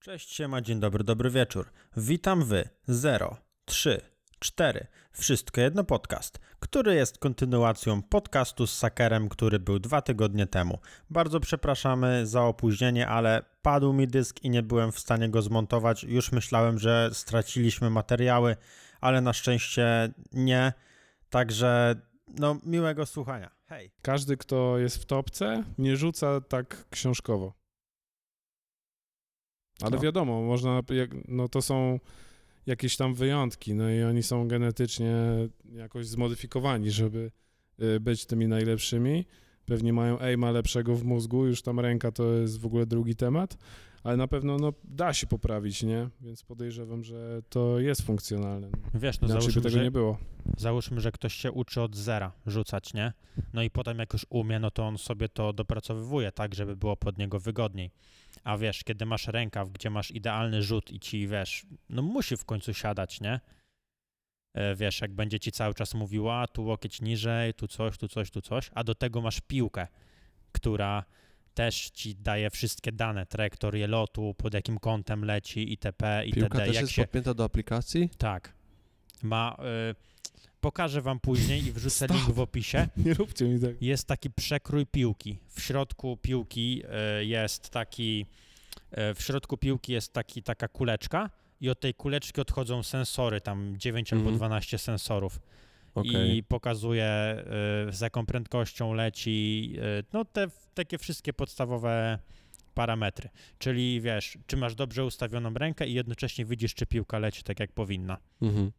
Cześć, siema, dzień dobry, dobry wieczór. Witam wy, 0, 3, 4, Wszystko Jedno Podcast, który jest kontynuacją podcastu z Sakerem, który był dwa tygodnie temu. Bardzo przepraszamy za opóźnienie, ale padł mi dysk i nie byłem w stanie go zmontować. Już myślałem, że straciliśmy materiały, ale na szczęście nie. Także, no, miłego słuchania. Hej. Każdy, kto jest w topce, nie rzuca tak książkowo. Ale No. wiadomo, można, no to są jakieś tam wyjątki, no i oni są genetycznie jakoś zmodyfikowani, żeby y, być tymi najlepszymi. Pewnie mają aima lepszego w mózgu, już tam ręka to jest w ogóle drugi temat, ale na pewno no, da się poprawić, nie? Więc podejrzewam, że to jest funkcjonalne. Wiesz, no Inaczej załóżmy, tego że, nie było. załóżmy, że ktoś się uczy od zera rzucać, nie? No i potem jak już umie, no to on sobie to dopracowywuje tak, żeby było pod niego wygodniej. A wiesz, kiedy masz rękaw, gdzie masz idealny rzut i ci, wiesz, no musi w końcu siadać, nie? E, Wiesz, jak będzie ci cały czas mówiła, tu łokieć niżej, tu coś, tu coś, tu coś, a do tego masz piłkę, która też ci daje wszystkie dane, trajektorię lotu, pod jakim kątem leci, itp., itd. Piłka też jak jest się... podpięta do aplikacji? Tak. Ma. Y, pokażę wam później i wrzucę Stop. link w opisie. Nie róbcie mi tak. Jest taki przekrój piłki. W środku piłki y, jest taki. y, w środku piłki jest taki, taka kuleczka i od tej kuleczki odchodzą sensory, tam 9 albo Mhm. 12 sensorów. Okej. I pokazuje y, z jaką prędkością leci, y, no te takie wszystkie podstawowe parametry. Czyli wiesz, czy masz dobrze ustawioną rękę i jednocześnie widzisz, czy piłka leci tak jak powinna. Mhm.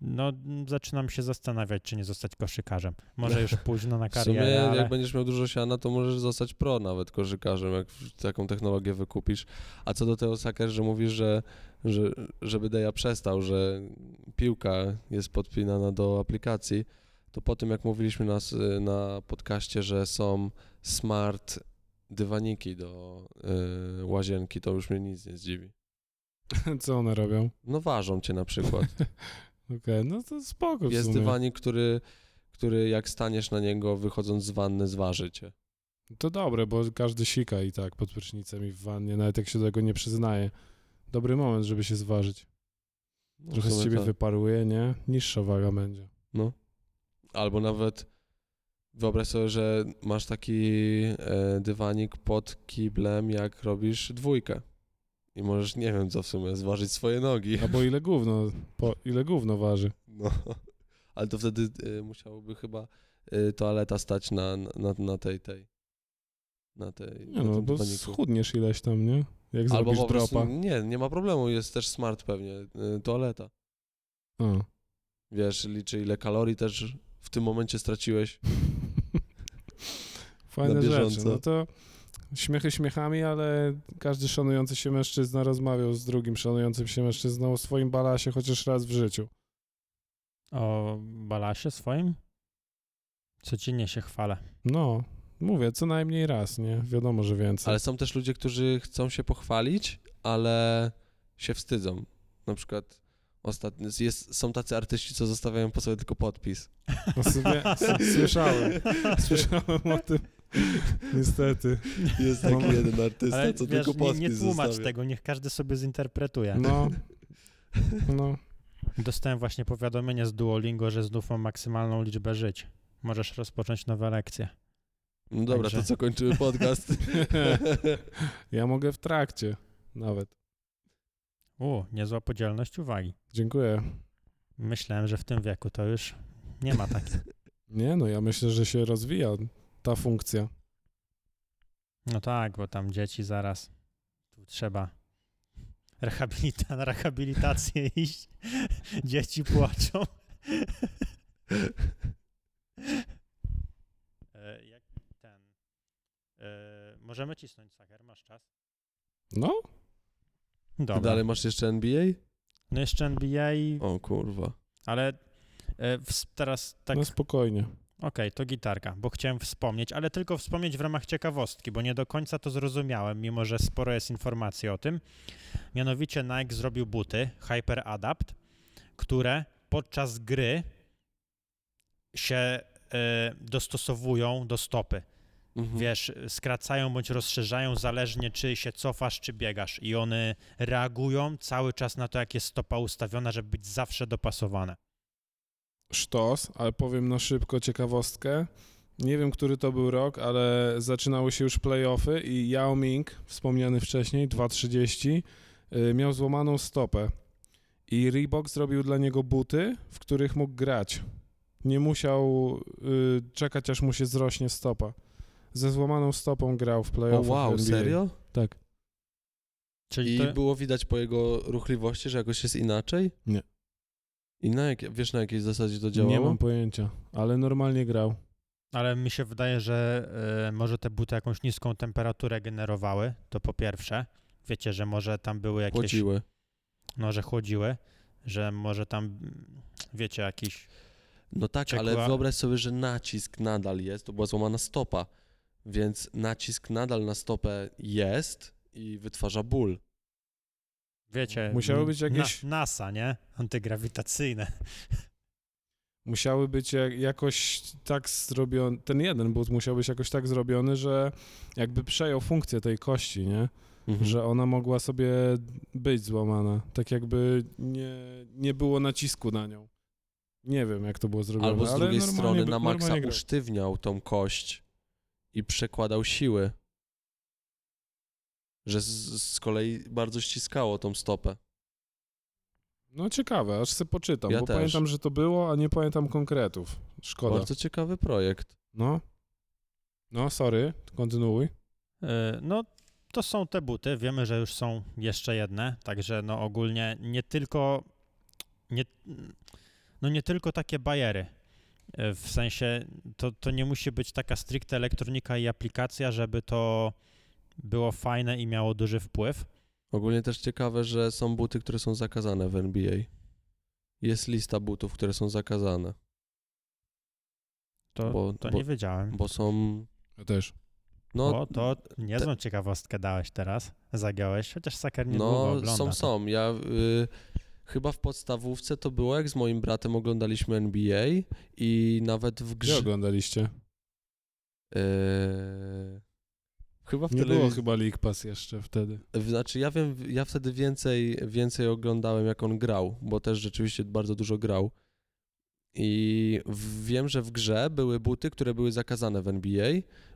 No, zaczynam się zastanawiać, czy nie zostać koszykarzem. Może już późno na W sumie, karierę, ale... jak będziesz miał dużo siana, to możesz zostać pro nawet koszykarzem, jak taką technologię wykupisz. A co do tego, Saker, że mówisz, że, że żeby Deja przestał, że piłka jest podpinana do aplikacji, to po tym, jak mówiliśmy na, s- na podcaście, że są smart dywaniki do y, łazienki, to już mnie nic nie zdziwi. Co one robią? No ważą cię na przykład. Okej, no to spoko w Jest sumie. dywanik, który, który jak staniesz na niego, wychodząc z wanny, zważy cię. To dobre, bo każdy sika i tak pod prysznicem i w wannie, nawet jak się do tego nie przyznaje. Dobry moment, żeby się zważyć. No, Trochę z ciebie tak. wyparuje, nie? Niższa waga będzie. No. Albo nawet wyobraź sobie, że masz taki e, dywanik pod kiblem, jak robisz dwójkę. I możesz, nie wiem co w sumie, zważyć swoje nogi. Albo ile gówno, po, ile gówno waży. No. Ale to wtedy e, musiałoby chyba e, toaleta stać na, na, na tej, tej. Na tej. Nie na no, tym bo schudniesz ileś tam, nie? Jak Albo zrobisz po prostu, dropa. nie, nie ma problemu, jest też smart pewnie, e, toaleta. A. Wiesz, liczy ile kalorii też w tym momencie straciłeś. Fajne bieżąco. rzeczy. No to śmiechy śmiechami, ale każdy szanujący się mężczyzna rozmawiał z drugim szanującym się mężczyzną o swoim balasie chociaż raz w życiu. O balasie swoim? Codziennie się chwalę. No, mówię, co najmniej raz, nie? Wiadomo, że więcej. Ale są też ludzie, którzy chcą się pochwalić, ale się wstydzą. Na przykład ostatnio jest, są tacy artyści, co zostawiają po sobie tylko podpis. No słyszałem, słyszałem o tym. Niestety. Jest taki taki jeden artysta, Ale co wiesz, tylko nie, podpis nie tłumacz zostawia. tego, niech każdy sobie zinterpretuje. No, no. Dostałem właśnie powiadomienie z Duolingo, że znów mam maksymalną liczbę żyć. Możesz rozpocząć nowe lekcje. No dobra, Także- to co kończymy podcast? Ja mogę w trakcie nawet. U, niezła podzielność uwagi. Dziękuję. Myślałem, że w tym wieku to już nie ma takiej. Nie no, ja myślę, że się rozwija ta funkcja. No tak, bo tam dzieci zaraz. Tu trzeba rehabilita na rehabilitację iść. Dzieci płaczą. E, jak ten. E, możemy cisnąć saker, masz czas? No, Dobra. Dalej masz jeszcze NBA? No jeszcze NBA, O kurwa. ale e, ws- teraz tak. no Okej, spokojnie. to gitarka, bo chciałem wspomnieć, ale tylko wspomnieć w ramach ciekawostki, bo nie do końca to zrozumiałem, mimo że sporo jest informacji o tym. Mianowicie Nike zrobił buty Hyper Adapt, które podczas gry się e, dostosowują do stopy. Mhm. wiesz, skracają bądź rozszerzają zależnie czy się cofasz, czy biegasz i one reagują cały czas na to, jak jest stopa ustawiona, żeby być zawsze dopasowane. Sztos, ale powiem na szybko ciekawostkę. Nie wiem, który to był rok, ale zaczynały się już playoffy i Yao Ming, wspomniany wcześniej, 2.30, y, miał złamaną stopę. I Reebok zrobił dla niego buty, w których mógł grać. Nie musiał y, czekać, aż mu się zrośnie stopa. Ze złamaną stopą grał w O playoffach wow, NBA. serio? Tak. Czyli I to, było widać po jego ruchliwości, że jakoś jest inaczej? Nie. I na jak, wiesz na jakiej zasadzie to działało? Nie mam pojęcia, ale normalnie grał. ale mi się wydaje, że e, może te buty jakąś niską temperaturę generowały, to po pierwsze. Wiecie, że może tam były jakieś, Chłodziły. no, że chłodziły, że może tam, wiecie, jakiś, No tak, Ciekła. ale wyobraź sobie, że nacisk nadal jest, to była złamana stopa, więc nacisk nadal na stopę jest i wytwarza ból. Wiecie, Musiały być jakieś- Na, NASA, nie? Antygrawitacyjne. musiały być jak, jakoś tak zrobione, ten jeden but musiał być jakoś tak zrobiony, że jakby przejął funkcję tej kości, nie? Mhm. Że ona mogła sobie być złamana, tak jakby nie, nie było nacisku na nią. Nie wiem, jak to było zrobione, Albo z drugiej strony by- na grał. usztywniał tą kość i przekładał siły. Że z, z kolei bardzo ściskało tą stopę. No ciekawe, aż sobie poczytam, Ja bo też. pamiętam, że to było, a nie pamiętam konkretów. Szkoda. Bardzo ciekawy projekt. No. No, sorry, kontynuuj. E, No, to są te buty. Wiemy, że już są jeszcze jedne, także no ogólnie nie tylko nie, no nie tylko takie bajery. E, W sensie to, to nie musi być taka stricte elektronika i aplikacja, żeby to było fajne i miało duży wpływ. Ogólnie też ciekawe, że są buty, które są zakazane w NBA. Jest lista butów, które są zakazane, To, Bo- to bo- nie wiedziałem. bo są... Ja też. No, o, to niezłą ciekawostkę dałeś teraz, zagiąłeś, chociaż Saker nie no ogląda. są, to. są. Ja y, chyba w podstawówce to było, jak z moim bratem oglądaliśmy NBA i nawet w Gdzie grze... oglądaliście? Y, chyba w Nie było chyba League Pass jeszcze wtedy. Znaczy ja wiem, ja wtedy więcej, więcej oglądałem jak on grał, bo też rzeczywiście bardzo dużo grał. I wiem, że w grze były buty, które były zakazane w NBA,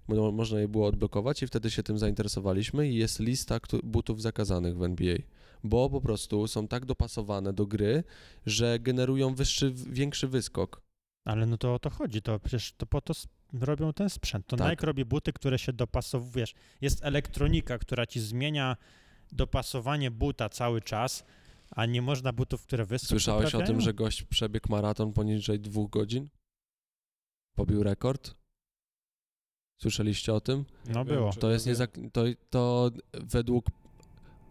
mo- można je było odblokować i wtedy się tym zainteresowaliśmy i jest lista butów zakazanych w NBA, bo po prostu są tak dopasowane do gry, że generują wyższy, większy wyskok. Ale no to o to chodzi, to przecież to po to robią ten sprzęt. To Tak. Nike robi buty, które się dopasowują, wiesz, jest elektronika, która ci zmienia dopasowanie buta cały czas, a nie można butów, które wyskok Słyszałeś o tym, poprawiają? że gość przebiegł maraton poniżej dwóch godzin? Pobił rekord? Słyszeliście o tym? No było. To jest niezak- to, to według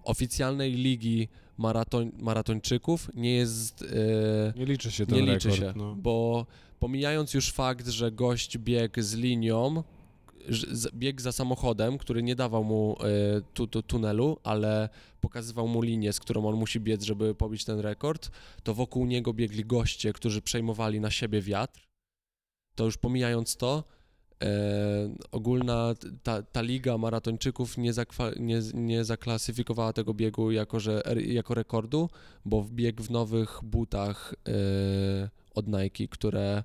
oficjalnej ligi maraton, maratończyków nie jest. e, Nie liczy się ten nie rekord. liczy się, No. bo pomijając już fakt, że gość biegł z linią, biegł za samochodem, który nie dawał mu e, tu, tu, tunelu, ale pokazywał mu linię, z którą on musi biec, żeby pobić ten rekord, to wokół niego biegli goście, którzy przejmowali na siebie wiatr. To już pomijając to, e, ogólna ta, ta liga maratończyków nie, zakwa- nie, nie zaklasyfikowała tego biegu jako, że, jako rekordu, bo biegł w nowych butach e, od Nike, które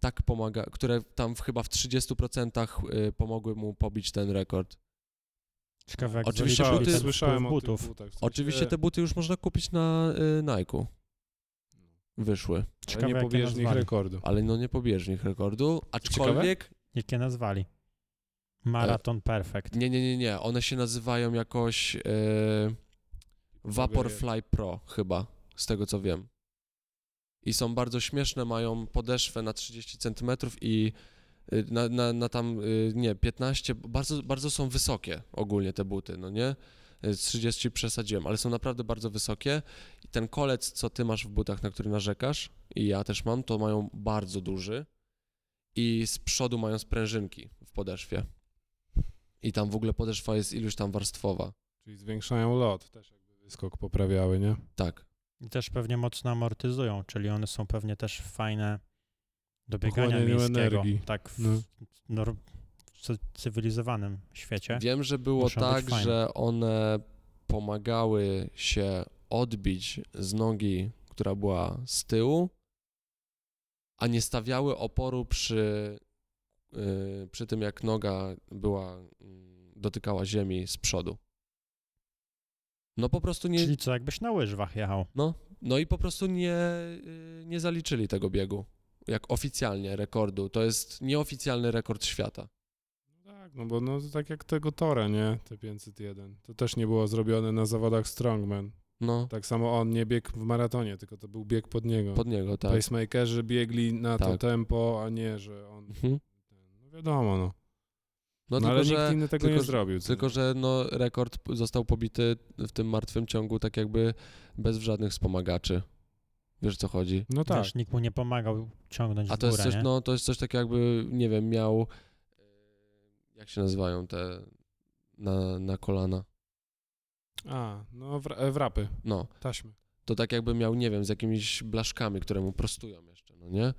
tak pomaga, które tam w, chyba w 30% e, pomogły mu pobić ten rekord. Ciekawe, jak Oczywiście zaliczyli buty- ten słyszałem o butów. butach. w sensie- Oczywiście te buty już można kupić na y, Nike'u. Wyszły, ale Ciekawe, nie pobieżnych nazwali. rekordu. ale no nie pobieżnych rekordu, aczkolwiek Jakie nazwali? Maraton Perfect. nie, nie, nie, nie, one się nazywają jakoś y, Vaporfly Pro chyba, z tego co wiem. I są bardzo śmieszne, mają podeszwę na 30 cm i y, na, na, na tam, y, nie, 15, bardzo, bardzo są wysokie ogólnie te buty, no nie? Y, Z 30 przesadziłem, ale są naprawdę bardzo wysokie i ten kolec, co ty masz w butach, na który narzekasz i ja też mam, to mają bardzo duży i z przodu mają sprężynki w podeszwie. I tam w ogóle podeszwa jest iluś tam warstwowa. Czyli zwiększają lot, też jakby wyskok poprawiały, nie? Tak. I też pewnie mocno amortyzują, czyli one są pewnie też fajne do biegania Pochłanianiu miejskiego. energii. Tak, w, No. cy- cywilizowanym świecie. Wiem, że było muszą tak, że one pomagały się odbić z nogi, która była z tyłu, a nie stawiały oporu przy, yy, przy tym, jak noga była, mm, dotykała ziemi z przodu. No po prostu nie, Czyli co, jakbyś na łyżwach jechał. no, no i po prostu nie, yy, nie zaliczyli tego biegu, jak oficjalnie rekordu. To jest nieoficjalny rekord świata. Tak, no bo no to tak jak tego Tora, nie? Te 501. To też nie było zrobione na zawodach Strongman. No, Tak samo on nie biegł w maratonie, tylko to był bieg pod niego. pod niego, tak. Pacemakerzy biegli na to Tak. tempo, a nie, że on... Mhm. No wiadomo, no. No, No, tylko, ale że... nikt inny tego tylko, nie że- zrobił. Tylko, że no, rekord został pobity w tym martwym ciągu tak jakby bez żadnych wspomagaczy. Wiesz, co chodzi? No tak. Wiesz, nikt mu nie pomagał ciągnąć A w to górę, jest coś, nie? no, to jest coś takiego jakby, nie wiem, miał, e, jak się nazywają te na, na kolana? A, no w, wrapy, No, taśmy. to tak jakby miał, nie wiem, z jakimiś blaszkami, które mu prostują jeszcze, no nie?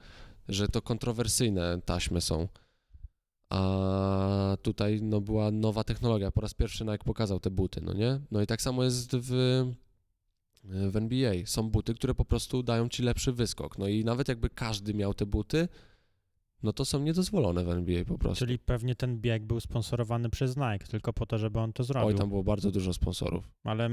Że to kontrowersyjne taśmy są. A tutaj no, była nowa technologia. Po raz pierwszy Nike pokazał te buty, no nie? No i tak samo jest w, w NBA. Są buty, które po prostu dają ci lepszy wyskok. No i nawet jakby każdy miał te buty, no to są niedozwolone w NBA po prostu. Czyli pewnie ten bieg był sponsorowany przez Nike, tylko po to, żeby on to zrobił. Oj, tam było bardzo dużo sponsorów. Ale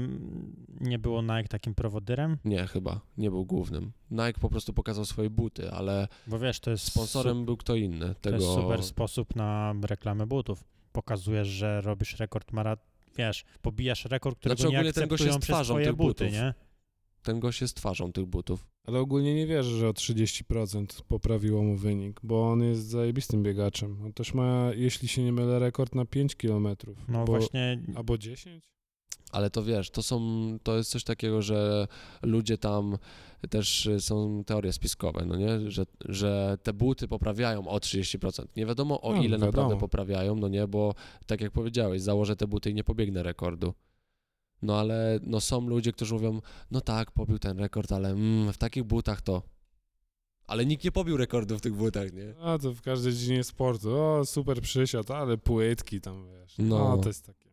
nie było Nike takim prowodyrem? Nie, chyba. Nie był głównym. Nike po prostu pokazał swoje buty, ale Bo wiesz, to jest, sponsorem był kto inny. su- to Tego... jest super sposób na reklamę butów. Pokazujesz, że robisz rekord marat... Wiesz, pobijasz rekord, którego Znaczy, nie ten gość akceptują jest przez twarzą twoje buty, butów. nie? Ten gość jest twarzą tych butów. Ale ogólnie nie wierzę, że o 30% poprawiło mu wynik, bo on jest zajebistym biegaczem. On też ma, jeśli się nie mylę, rekord na 5 km. No bo, właśnie, Albo 10? Ale to wiesz, to są, to jest coś takiego, że ludzie tam też y, są teorie spiskowe, no nie? Że, że te buty poprawiają o 30%. Nie wiadomo o No, ile naprawdę wiadomo. poprawiają, no nie? Bo tak jak powiedziałeś, założę te buty i nie pobiegnę rekordu. No ale no są ludzie, którzy mówią, no tak, pobił ten rekord, ale mm, w takich butach to... Ale nikt nie pobił rekordu w tych butach, nie? A to w każdej dziedzinie sportu. O, super przysiad, ale płytki tam, wiesz. No. No, to jest takie.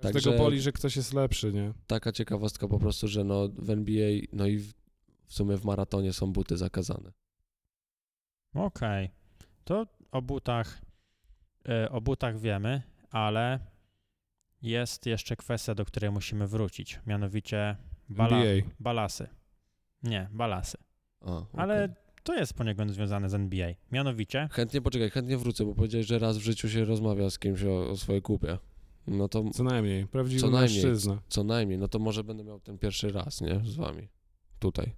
Każdego Także- boli, że ktoś jest lepszy, nie? Taka ciekawostka po prostu, że no w NBA, no i w, w sumie w maratonie są buty zakazane. okej. To o butach, e, o butach wiemy, ale jest jeszcze kwestia, do której musimy wrócić. Mianowicie bala, NBA. balasy. Nie, balasy. A, okej. Ale to jest poniekąd związane z NBA. Mianowicie, Chętnie, poczekaj, chętnie wrócę, bo powiedziałeś, że raz w życiu się rozmawia z kimś o, o swojej kupie. No to Co najmniej. Prawdziwy Co najmniej. mężczyzna. co najmniej, no to może będę miał ten pierwszy raz, nie? Z wami. Tutaj.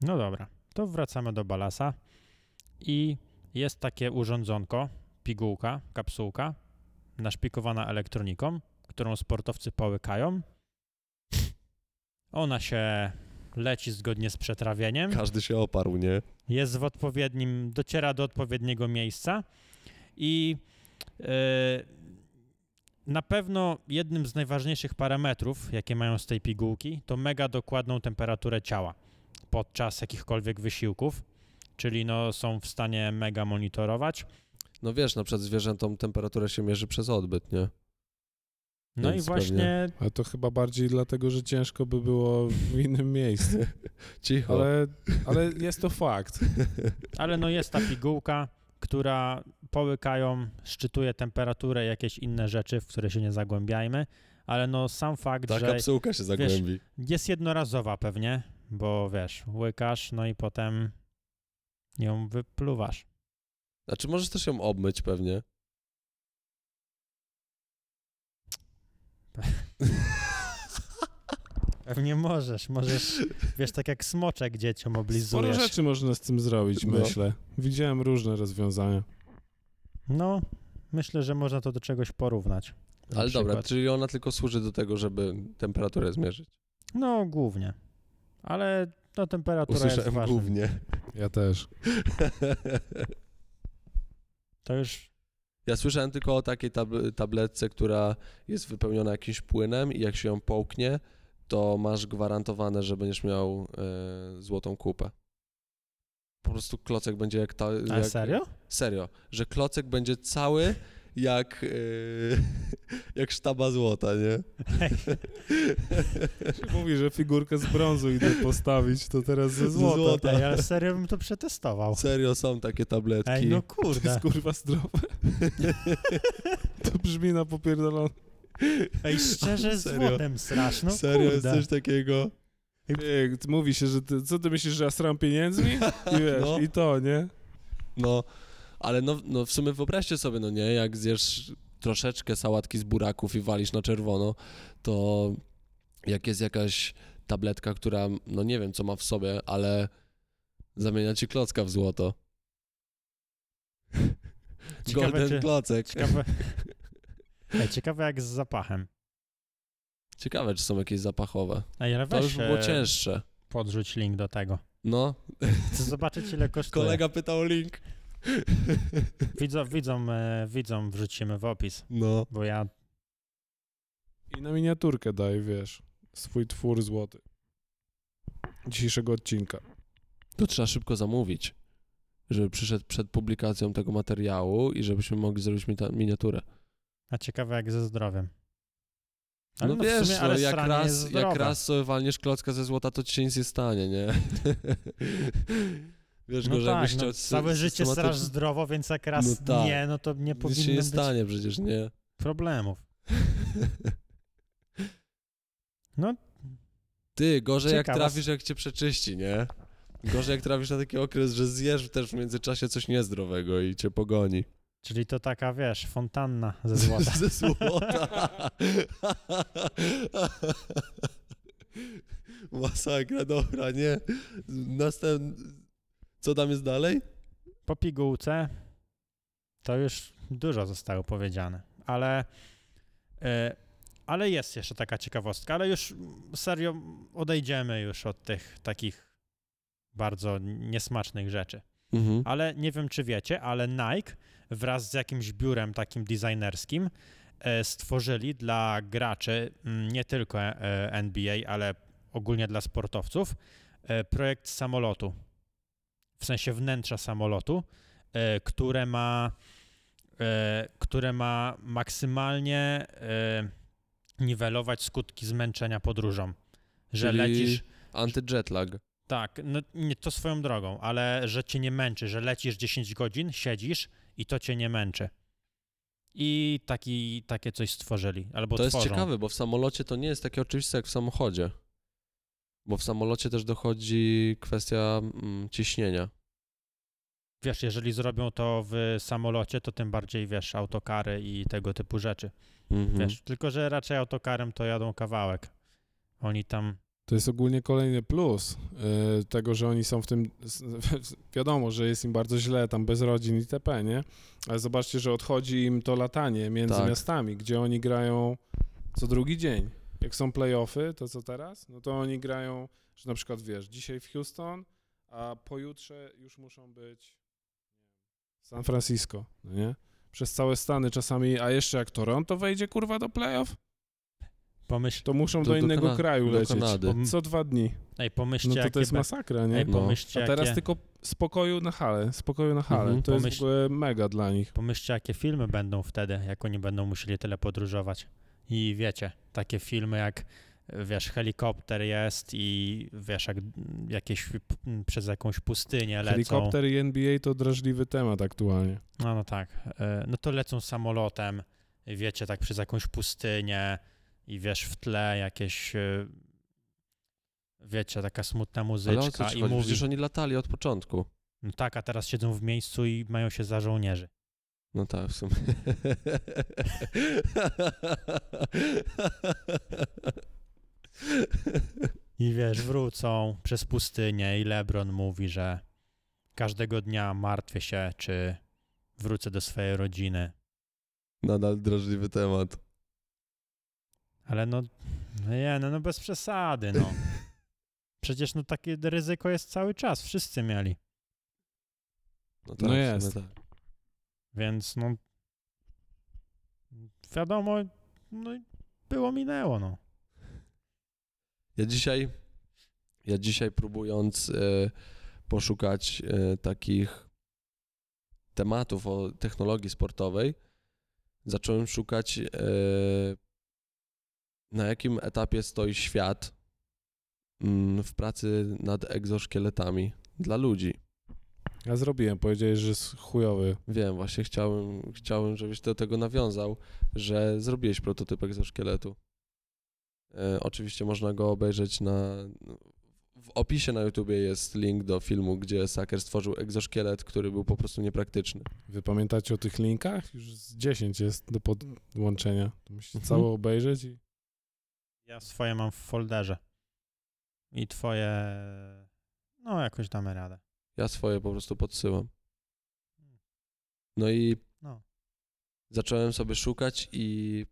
no dobra, to wracamy do balasa i jest takie urządzonko, pigułka, kapsułka, naszpikowana elektroniką, którą sportowcy połykają. Ona się leci zgodnie z przetrawieniem. Każdy się oparł, nie? jest w odpowiednim, dociera do odpowiedniego miejsca i e, na pewno jednym z najważniejszych parametrów, jakie mają z tej pigułki, to mega dokładną temperaturę ciała podczas jakichkolwiek wysiłków, czyli no, są w stanie mega monitorować. No wiesz, na przykład zwierzętom temperaturę się mierzy przez odbyt, nie? No Więc i właśnie Ale to chyba bardziej dlatego, że ciężko by było w innym miejscu. Cicho. Ale, ale jest to fakt. Ale no jest ta pigułka, która połykają, szczytuje temperaturę, jakieś inne rzeczy, w które się nie zagłębiajmy, ale no sam fakt, Ta że kapsułka się zagłębi. jest jednorazowa pewnie, bo wiesz, łykasz, no i potem ją wypluwasz. Znaczy możesz też ją obmyć pewnie. Pewnie możesz, możesz, wiesz, tak jak smoczek dzieciom Sporo oblizujesz. rzeczy można z tym zrobić, No. myślę. Widziałem różne rozwiązania. No, myślę, że można to do czegoś porównać. Na Ale dobra, przykład. czyli ona tylko służy do tego, żeby temperaturę zmierzyć. No, głównie. Ale no, temperatura jest Usłyszałem ważna. głównie. Ja też. To już Ja słyszałem tylko o takiej tab- tabletce, która jest wypełniona jakimś płynem i jak się ją połknie, to masz gwarantowane, że będziesz miał e, złotą kupę. po prostu klocek będzie jak ta... Ale jak, serio? Serio, że klocek będzie cały jak, yy, jak sztaba złota, nie? Mówi, że figurkę z brązu idę postawić, to teraz ze złota. złota. Ej, ale serio bym to przetestował. Serio są takie tabletki. Ej, no To kurde. jest kurwa zdrowe. To brzmi na popierdolone. Ej, szczerze Serio? złotem strasz, no Serio jest kurde. coś takiego? Ty, mówi się, że ty, co ty myślisz, że ja sram pieniędzmi? I wiesz, No. i to, nie? No, ale no, no w sumie wyobraźcie sobie, no nie, jak zjesz troszeczkę sałatki z buraków i walisz na czerwono, to jak jest jakaś tabletka, która, no nie wiem, co ma w sobie, ale zamienia ci klocka w złoto. Ciekawe, Golden czy- klocek. Ciekawe. Ej, ciekawe jak z zapachem. Ciekawe, czy są jakieś zapachowe. Ej, ale To już by było e, cięższe. podrzuć link do tego. No, Chcę zobaczyć ile kosztuje. kolega pytał o link. Widzom, widzom, e, widzom wrzucimy w opis, No, bo ja... I na miniaturkę daj, wiesz, swój twór złoty. Dzisiejszego odcinka. to trzeba szybko zamówić, żeby przyszedł przed publikacją tego materiału i żebyśmy mogli zrobić mi- miniaturę. A ciekawe jak ze zdrowiem. Ale no, no, wiesz, sumie, no, ale jak, raz, jak raz sobie walniesz klocka ze złota, to ci się nic nie stanie, nie? wiesz, No gorzej tak, jakbyś no, chciał całe życie strasz zdrowo, więc jak raz No tak. nie, no to nie Nic się powinno nie być stanie przecież, nie? problemów. No, Ty, gorzej jak Ciekawa trafisz, jak cię przeczyści, nie? Gorzej jak trafisz na taki okres, że zjesz też w międzyczasie coś niezdrowego i cię pogoni. czyli to taka, wiesz, fontanna ze złota. Ze złota. Masakra, dobra, nie? Następny... Co tam jest dalej? Po pigułce to już dużo zostało powiedziane, ale, e, ale jest jeszcze taka ciekawostka, ale już serio odejdziemy już od tych takich bardzo niesmacznych rzeczy. Mhm. Ale nie wiem, czy wiecie, ale Nike wraz z jakimś biurem takim designerskim e, stworzyli dla graczy, mm, nie tylko e, NBA, ale ogólnie dla sportowców, projekt samolotu. W sensie wnętrza samolotu, e, które ma, e, które ma maksymalnie e, niwelować skutki zmęczenia podróżą. Że Czyli lecisz. Anty-jetlag. Tak, no nie to swoją drogą, ale że cię nie męczy, że lecisz 10 godzin, siedzisz i to cię nie męczy. I taki, takie coś stworzyli, albo To jest tworzą. ciekawe, bo w samolocie to nie jest takie oczywiste jak w samochodzie. Bo w samolocie też dochodzi kwestia mm, ciśnienia. Wiesz, jeżeli zrobią to w samolocie, to tym bardziej, wiesz, autokary i tego typu rzeczy. Mhm. Wiesz, tylko że raczej autokarem to jadą kawałek. Oni tam, To jest ogólnie kolejny plus y, tego, że oni są w tym. Wiadomo, że jest im bardzo źle tam bez rodzin itp., nie? Ale zobaczcie, że odchodzi im to latanie między Tak. miastami, gdzie oni grają co drugi dzień. Jak są playoffy, to co teraz? No to oni grają, że na przykład wiesz, dzisiaj w Houston, a pojutrze już muszą być w San Francisco, no nie? Przez całe Stany czasami, a jeszcze jak Toronto wejdzie kurwa do playoff, pomyśl, to muszą Do- do, do innego Kana- kraju do lecieć. Kanady. Co dwa dni. ej, pomyślcie, No to to jest be- masakra, nie? ej, No. pomyślcie, A teraz jakie, tylko spokoju na halę, spokoju na halę. Mhm. To jest Pomyśl- w ogóle mega dla nich. Pomyślcie, jakie filmy będą wtedy, jak oni będą musieli tyle podróżować. I wiecie, takie filmy jak, wiesz, helikopter jest i wiesz, jak jakieś przez jakąś pustynię lecą. Helikopter i NBA to drażliwy temat aktualnie. No, no tak. E, No to lecą samolotem, wiecie, tak przez jakąś pustynię i wiesz, w tle jakieś, e, wiecie, taka smutna Ale o muzyczka i mówi, Przecież oni latali od początku. no tak, a teraz siedzą w miejscu i mają się za żołnierzy. No tak, w sumie. I wiesz, wrócą przez pustynię i LeBron mówi, że każdego dnia martwię się, czy wrócę do swojej rodziny. Nadal drażliwy temat. Ale no, no nie, no, no bez przesady, no. Przecież no takie ryzyko jest cały czas, wszyscy mieli. No, No tak, sumie jest. Tak. Więc no, wiadomo, no było minęło, no. Ja dzisiaj, ja dzisiaj próbując e, poszukać e, takich tematów o technologii sportowej, zacząłem szukać, e, na jakim etapie stoi świat mm, w pracy nad egzoszkieletami dla ludzi. Ja zrobiłem, powiedziałeś, że jest chujowy. Wiem, właśnie chciałem, chciałem, żebyś do tego nawiązał, że zrobiłeś prototyp egzoszkieletu. E, oczywiście można go obejrzeć na... W opisie na YouTubie jest link do filmu, gdzie Saker stworzył egzoszkielet, który był po prostu niepraktyczny. Wy pamiętacie o tych linkach? Już z 10 jest do podłączenia. To musicie Mhm. całe obejrzeć i... Ja swoje mam w folderze. I twoje... No, jakoś damy radę. Ja swoje po prostu podsyłam. No i No. zacząłem sobie szukać i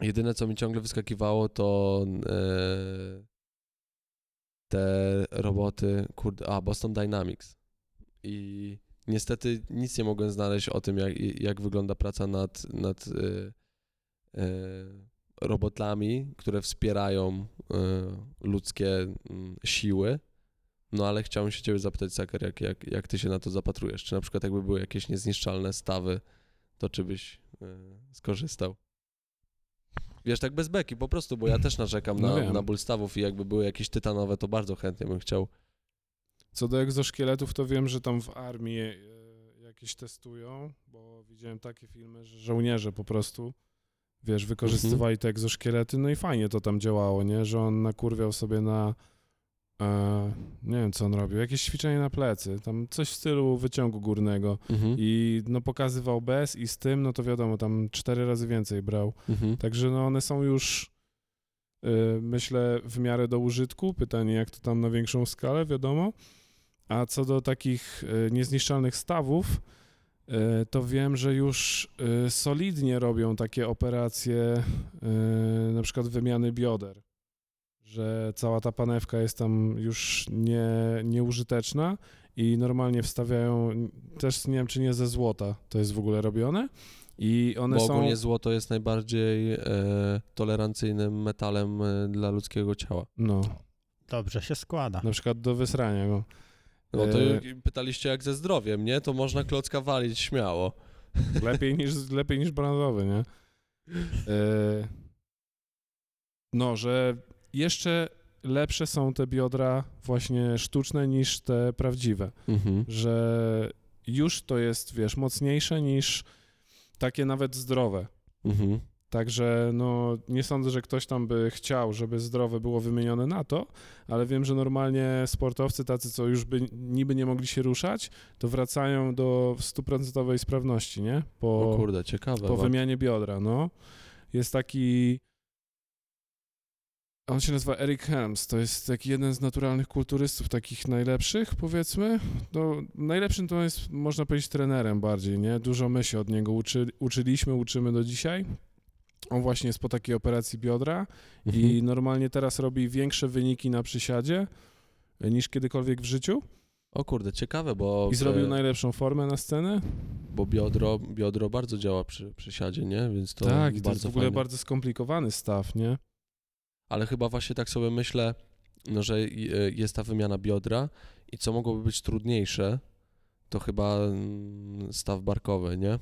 jedyne, co mi ciągle wyskakiwało, to e, te roboty, kurde, a Boston Dynamics. I niestety nic nie mogłem znaleźć o tym, jak, jak wygląda praca nad, nad e, e, robotami, które wspierają e, ludzkie mm, siły. No ale chciałem się ciebie zapytać, Saker, jak, jak, jak ty się na to zapatrujesz? Czy na przykład jakby były jakieś niezniszczalne stawy, to czy byś y, skorzystał? Wiesz, tak bez beki, po prostu, bo ja też narzekam No na, wiem. na ból stawów i jakby były jakieś tytanowe, to bardzo chętnie bym chciał. Co do egzoszkieletów, to wiem, że tam w armii e, jakieś testują, bo widziałem takie filmy, że żołnierze po prostu, wiesz, wykorzystywali te egzoszkielety, no i fajnie to tam działało, nie? Że on nakurwiał sobie na, e, nie wiem co on robił, jakieś ćwiczenie na plecy, tam coś w stylu wyciągu górnego Mhm. i no pokazywał bez i z tym, no to wiadomo, tam cztery razy więcej brał. Mhm. Także no one są już, y, myślę, w miarę do użytku. Pytanie, jak to tam na większą skalę, wiadomo. A co do takich y, niezniszczalnych stawów, y, to wiem, że już solidnie robią takie operacje, na przykład wymiany bioder. Że cała ta panewka jest tam już nie, nieużyteczna i normalnie wstawiają, też nie wiem, czy nie ze złota to jest w ogóle robione. I one Bo są. ogólnie złoto jest najbardziej e, tolerancyjnym metalem e, dla ludzkiego ciała. No, Dobrze się składa. na przykład do wysrania go. No to E, pytaliście jak ze zdrowiem, nie? To można klocka walić śmiało. Lepiej niż, lepiej niż brązowy, nie? E, no, że jeszcze lepsze są te biodra właśnie sztuczne niż te prawdziwe. Mhm. Że już to jest, wiesz, mocniejsze niż takie nawet zdrowe. Mhm. Także no, nie sądzę, że ktoś tam by chciał, żeby zdrowe było wymienione na to, ale wiem, że normalnie sportowcy tacy, co już by niby nie mogli się ruszać, to wracają do stuprocentowej sprawności, nie? Po, O kurde, ciekawe. po wa- wymianie biodra, no. Jest taki... On się nazywa Eric Helms, to jest taki jeden z naturalnych kulturystów, takich najlepszych, powiedzmy. No, najlepszym to jest, można powiedzieć, trenerem bardziej, nie? Dużo my się od niego uczy, uczyliśmy, uczymy do dzisiaj. On właśnie jest po takiej operacji biodra Mhm. i normalnie teraz robi większe wyniki na przysiadzie e, niż kiedykolwiek w życiu O kurde, ciekawe, bo, i zrobił najlepszą formę na scenę. bo biodro, biodro bardzo działa przy przysiadzie, nie? Więc to tak, to jest w ogóle fajne. bardzo skomplikowany staw, nie? Ale chyba właśnie tak sobie myślę, no, że jest ta wymiana biodra i co mogłoby być trudniejsze, to chyba mm, staw barkowy, nie?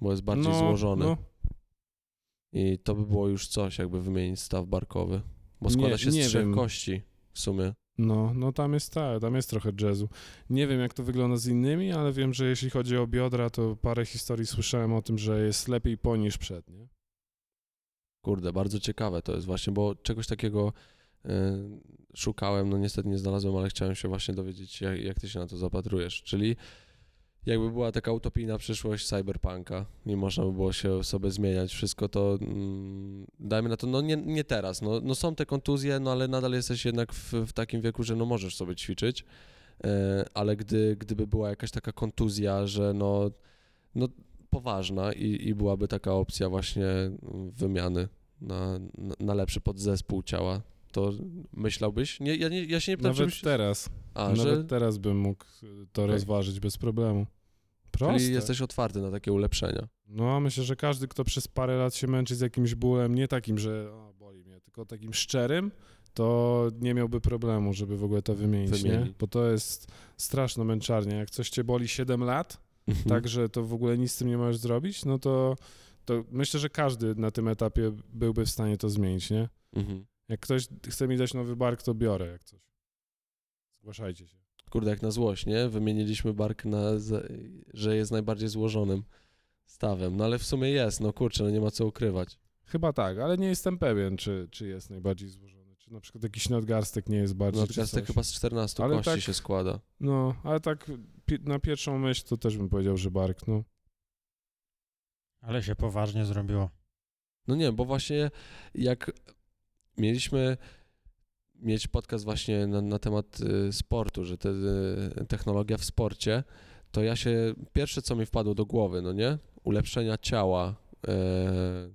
Bo jest bardziej no, złożony. No, I to by było już coś, jakby wymienić staw barkowy. Bo składa Nie- się z trzech wiem. kości w sumie. No, no tam jest tak, tam jest trochę jazzu. Nie wiem, jak to wygląda z innymi, ale wiem, że jeśli chodzi o biodra, to parę historii słyszałem o tym, że jest lepiej po niż przed, nie? Kurde, bardzo ciekawe to jest właśnie, bo czegoś takiego y, szukałem, no niestety nie znalazłem, ale chciałem się właśnie dowiedzieć, jak, jak ty się na to zapatrujesz. Czyli jakby była taka utopijna przyszłość cyberpunka i można by było się sobie zmieniać wszystko, to mm, dajmy na to, no nie, nie teraz, no, no są te kontuzje, no ale nadal jesteś jednak w, w takim wieku, że no możesz sobie ćwiczyć, y, ale gdy, gdyby była jakaś taka kontuzja, że no, no poważna i, i byłaby taka opcja właśnie wymiany na, na, na lepszy podzespół ciała, to myślałbyś? Nie, ja, nie, ja się nie pytam, Nawet teraz, A, nawet że, teraz bym mógł to Okej. rozważyć bez problemu. Proste. czyli jesteś otwarty na takie ulepszenia. No, myślę, że każdy, kto przez parę lat się męczy z jakimś bólem, nie takim, że o, boli mnie, tylko takim szczerym, to nie miałby problemu, żeby w ogóle to wymienić, nie? Wymienić. Bo to jest straszna męczarnia. Jak coś cię boli 7 lat, Mhm. tak, że to w ogóle nic z tym nie możesz zrobić, no to, to myślę, że każdy na tym etapie byłby w stanie to zmienić, nie? Mhm. Jak ktoś chce mi dać nowy bark, to biorę jak coś. Zgłaszajcie się. Kurde, jak na złość, nie? Wymieniliśmy bark na, że jest najbardziej złożonym stawem. No ale w sumie jest, no kurczę, no nie ma co ukrywać. Chyba tak, ale nie jestem pewien, czy, czy jest najbardziej złożony. Na przykład jakiś nadgarstek nie jest bardziej. Nadgarstek coś. chyba z 14 Ale kości tak- się składa. No, ale tak pi- na pierwszą myśl to też bym powiedział, że bark, no. Ale się poważnie zrobiło. No nie, bo właśnie jak mieliśmy mieć podcast właśnie na, na temat y, sportu, że te, y, technologia w sporcie, to ja się, pierwsze co mi wpadło do głowy, no nie? Ulepszenia ciała, e,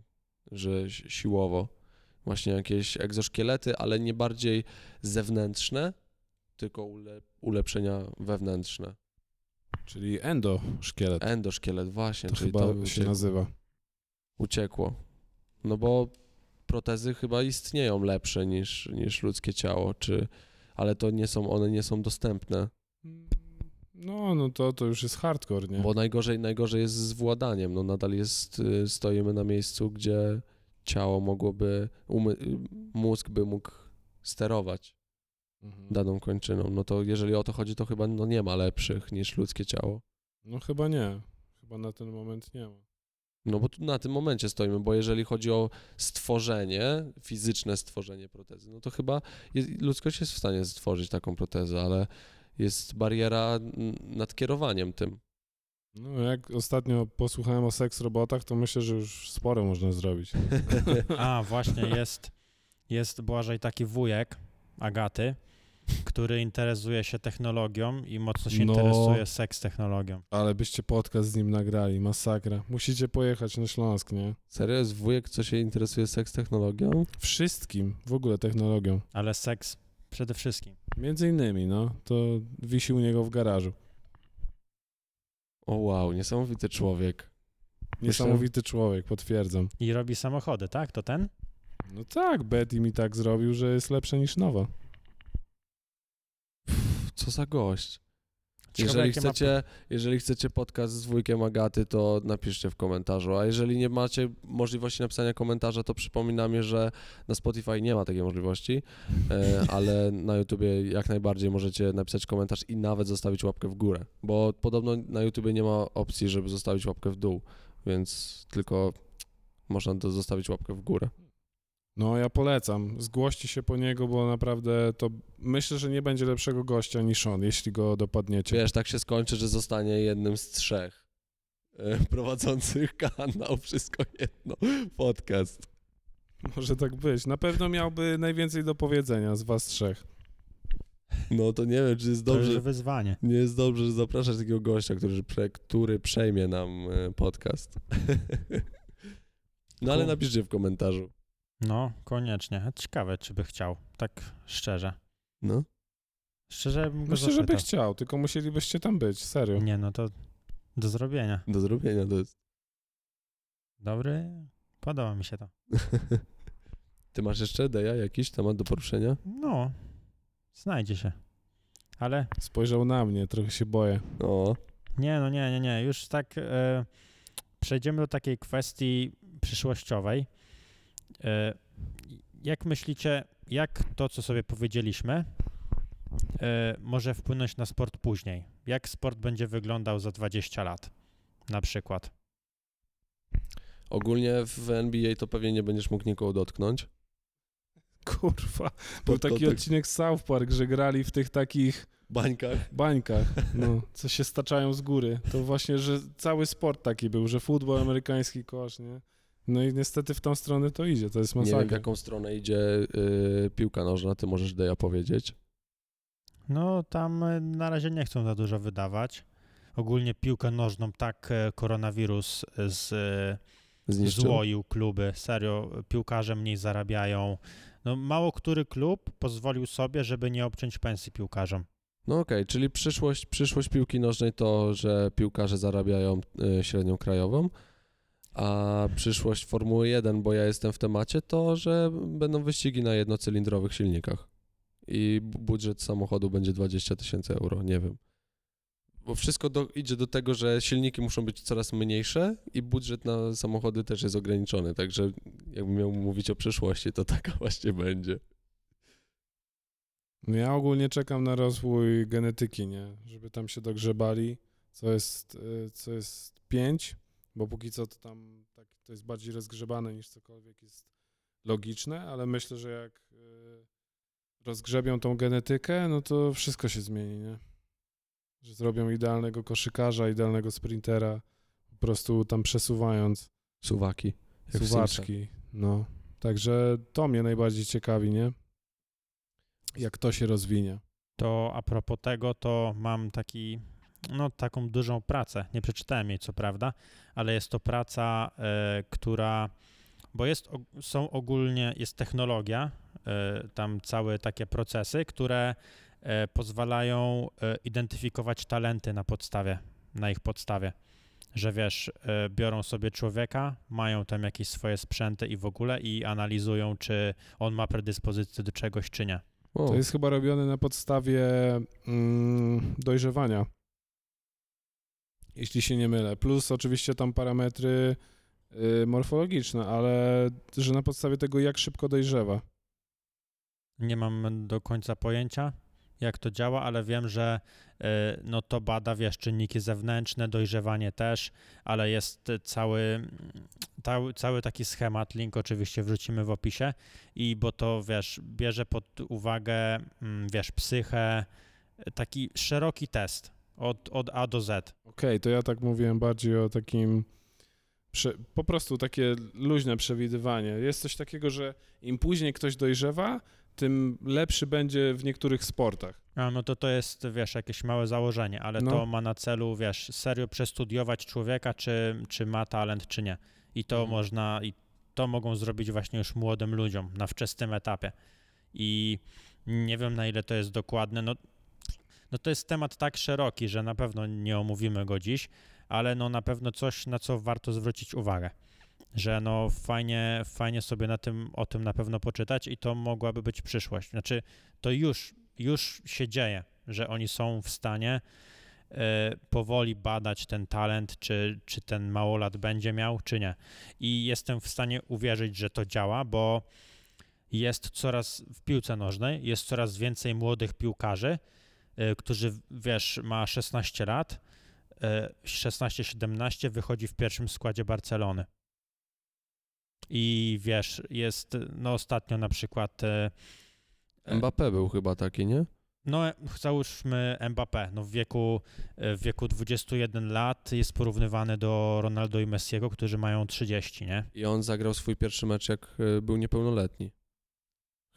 że si- siłowo. Właśnie jakieś egzoszkielety, ale nie bardziej zewnętrzne, tylko ule, ulepszenia wewnętrzne. Czyli endoszkielet. Endoszkielet, właśnie, to czyli chyba to się ucie- nazywa. uciekło. No bo protezy chyba istnieją lepsze niż, niż ludzkie ciało, czy, ale to nie są, one nie są dostępne, No, no to, to już jest hardcore, nie? bo najgorzej, najgorzej jest z władaniem, no nadal jest, y, stoimy na miejscu, gdzie ciało mogłoby, umy, mózg by mógł sterować Mhm. daną kończyną, no to jeżeli o to chodzi, to chyba no nie ma lepszych niż ludzkie ciało. No chyba nie. Chyba na ten moment nie ma. No bo tu na tym momencie stoimy, bo jeżeli chodzi o stworzenie, fizyczne stworzenie protezy, no to chyba jest, ludzkość jest w stanie stworzyć taką protezę, ale jest bariera nad kierowaniem tym. No jak ostatnio posłuchałem o seks robotach, to myślę, że już sporo można zrobić. A, właśnie jest, jest Błażej taki wujek Agaty, który interesuje się technologią i mocno się No. interesuje seks technologią. Ale byście podcast z nim nagrali, masakra. Musicie pojechać na Śląsk, nie? Serio jest wujek, co się interesuje seks technologią? Wszystkim, w ogóle technologią. Ale seks przede wszystkim. Między innymi, no, to wisi u niego w garażu. O wow, niesamowity człowiek. Niesamowity człowiek, potwierdzam. I robi samochody, tak? To ten? No tak, Betty mi tak zrobił, że jest lepsza niż nowa. Pff, Co za gość. Ciekawe, Jeżeli ma- chcecie, jeżeli chcecie podcast z wujkiem Agaty, to napiszcie w komentarzu, a jeżeli nie macie możliwości napisania komentarza, to przypominamy, że na Spotify nie ma takiej możliwości, e, ale na YouTubie jak najbardziej możecie napisać komentarz i nawet zostawić łapkę w górę, bo podobno na YouTubie nie ma opcji, żeby zostawić łapkę w dół, więc tylko można zostawić łapkę w górę. No, ja polecam. Zgłoście się po niego, bo naprawdę to myślę, że nie będzie lepszego gościa niż on, jeśli go dopadniecie. Wiesz, tak się skończy, że zostanie jednym z trzech e, prowadzących kanał, wszystko jedno, podcast. Może tak być. Na pewno miałby najwięcej do powiedzenia z was trzech. No to nie wiem, czy jest To dobrze. jest wyzwanie. Nie jest dobrze że zapraszać takiego gościa, który, który przejmie nam e, podcast. No ale napiszcie w komentarzu. No, koniecznie. Ciekawe, czy by chciał. Tak szczerze. No. Szczerze bym go Myślę, że by chciał, tylko musielibyście tam być, serio. Nie, no to do zrobienia. Do zrobienia to jest. Dobry, podoba mi się to. Ty masz jeszcze, Deja, jakiś temat do poruszenia? No, znajdzie się. Ale Spojrzał na mnie, trochę się boję. O, nie, no nie, nie, nie. Już tak e, przejdziemy do takiej kwestii przyszłościowej. E, jak myślicie, jak to, co sobie powiedzieliśmy, e, może wpłynąć na sport później? Jak sport będzie wyglądał za 20 lat na przykład? ogólnie w NBA to pewnie nie będziesz mógł nikogo dotknąć. Kurwa. To- Był to taki tak- odcinek z South Park, że grali w tych takich Bańkach. bańkach, no, co się staczają z góry. To właśnie, że cały sport taki był, że futbol, amerykański kosz, nie? No i niestety w tą stronę to idzie, to jest Nie wiem, w masakra. jaką stronę idzie y, piłka nożna, ty możesz, Deja, powiedzieć. No, tam e, na razie nie chcą za dużo wydawać. Ogólnie piłkę nożną tak e, koronawirus z, e, Zniszczył. złoił kluby. Serio, piłkarze mniej zarabiają. No, mało który klub pozwolił sobie, żeby nie obciąć pensji piłkarzom. No okej, czyli przyszłość, przyszłość piłki nożnej to, że piłkarze zarabiają y, średnią krajową. A przyszłość Formuły 1, bo ja jestem w temacie, to że będą wyścigi na jednocylindrowych silnikach. I bu- budżet samochodu będzie 20 tysięcy euro, nie wiem. Bo wszystko do, idzie do tego, że silniki muszą być coraz mniejsze i budżet na samochody też jest ograniczony. Także jakbym miał mówić o przyszłości, to taka właśnie będzie. No ja ogólnie czekam na rozwój genetyki, nie? Żeby tam się dogrzebali, co jest, y, co jest 5, bo póki co to tam tak, to jest bardziej rozgrzebane niż cokolwiek jest logiczne, ale myślę, że jak y, rozgrzebią tą genetykę, no to wszystko się zmieni, nie? Że zrobią idealnego koszykarza, idealnego sprintera, po prostu tam przesuwając Suwaki. jak suwaczki, no. Także to mnie najbardziej ciekawi, nie? Jak to się rozwinie. To a propos tego, to mam taki, no taką dużą pracę. Nie przeczytałem jej co prawda, ale jest to praca, e, która, bo jest, są ogólnie, jest technologia, e, tam całe takie procesy, które e, pozwalają e, identyfikować talenty na podstawie, na ich podstawie. Że wiesz, e, biorą sobie człowieka, mają tam jakieś swoje sprzęty i w ogóle i analizują, czy on ma predyspozycję do czegoś, czy nie. O, To jest chyba robione na podstawie mm, dojrzewania. Jeśli się nie mylę. Plus oczywiście tam parametry y, morfologiczne, ale że na podstawie tego, jak szybko dojrzewa. Nie mam do końca pojęcia, jak to działa, ale wiem, że y, no to bada, wiesz, czynniki zewnętrzne, dojrzewanie też, ale jest cały, cały, cały taki schemat, link oczywiście wrzucimy w opisie i bo to, wiesz, bierze pod uwagę, mm, wiesz, psychę, taki szeroki test od, od A do Z. Okej, to ja tak mówiłem bardziej o takim po prostu takie luźne przewidywanie. Jest coś takiego, że im później ktoś dojrzewa, tym lepszy będzie w niektórych sportach. A, no to to jest, wiesz, jakieś małe założenie, ale No. to ma na celu, wiesz, serio przestudiować człowieka, czy, czy ma talent, czy nie. I to Mhm. można, i to mogą zrobić właśnie już młodym ludziom na wczesnym etapie. I nie wiem, na ile to jest dokładne. No, no to jest temat tak szeroki, że na pewno nie omówimy go dziś, ale no na pewno coś, na co warto zwrócić uwagę. Że no fajnie, fajnie sobie na tym, o tym na pewno poczytać i to mogłaby być przyszłość. Znaczy, to już, już się dzieje, że oni są w stanie e, powoli badać ten talent, czy, czy ten małolat będzie miał, czy nie. I jestem w stanie uwierzyć, że to działa, bo jest coraz w piłce nożnej, jest coraz więcej młodych piłkarzy, e, którzy, wiesz, ma 16 lat, e, 16-17 wychodzi w pierwszym składzie Barcelony. I wiesz, jest, no ostatnio na przykład e, Mbappé był chyba taki, nie? no, załóżmy Mbappé, no w wieku, w wieku 21 lat jest porównywany do Ronaldo i Messiego, którzy mają 30, nie? I on zagrał swój pierwszy mecz, jak e, był niepełnoletni.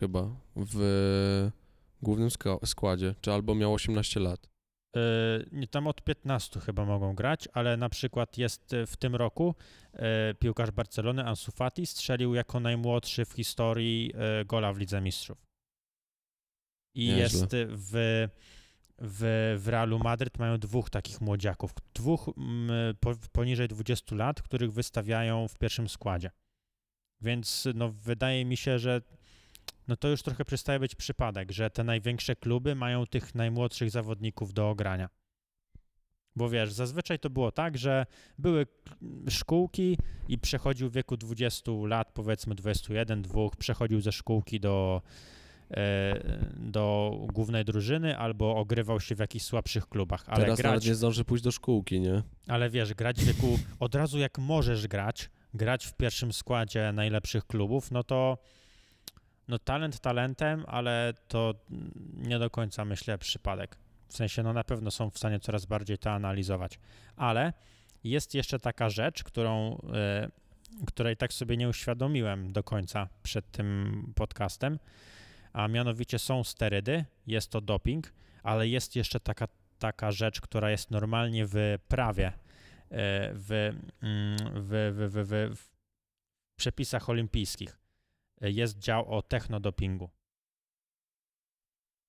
Chyba. W głównym składzie. Czy albo miał 18 lat. Yy, tam od 15 chyba mogą grać, ale na przykład jest y, w tym roku yy, piłkarz Barcelony Ansu Fati strzelił jako najmłodszy w historii yy, gola w Lidze Mistrzów. I Nieźle. jest w, w, w Realu Madryt mają dwóch takich młodziaków, dwóch mm, po, poniżej 20 lat, których wystawiają w pierwszym składzie. Więc no, wydaje mi się, że no to już trochę przestaje być przypadek, że te największe kluby mają tych najmłodszych zawodników do ogrania. Bo wiesz, zazwyczaj to było tak, że były szkółki i przechodził w wieku 20 lat, powiedzmy 21, 2, przechodził ze szkółki do, e, do głównej drużyny albo ogrywał się w jakichś słabszych klubach. Ale Teraz nawet grać, nie zdąży pójść do szkółki, nie? ale wiesz, grać w wieku od razu jak możesz grać, grać w pierwszym składzie najlepszych klubów, no to no talent talentem, ale to nie do końca myślę przypadek. W sensie, no na pewno są w stanie coraz bardziej to analizować. Ale jest jeszcze taka rzecz, którą, e, której tak sobie nie uświadomiłem do końca przed tym podcastem, a mianowicie są sterydy, jest to doping, ale jest jeszcze taka, taka rzecz, która jest normalnie w prawie, e, w, mm, w, w, w, w, w przepisach olimpijskich. E, Jest dział o technodopingu,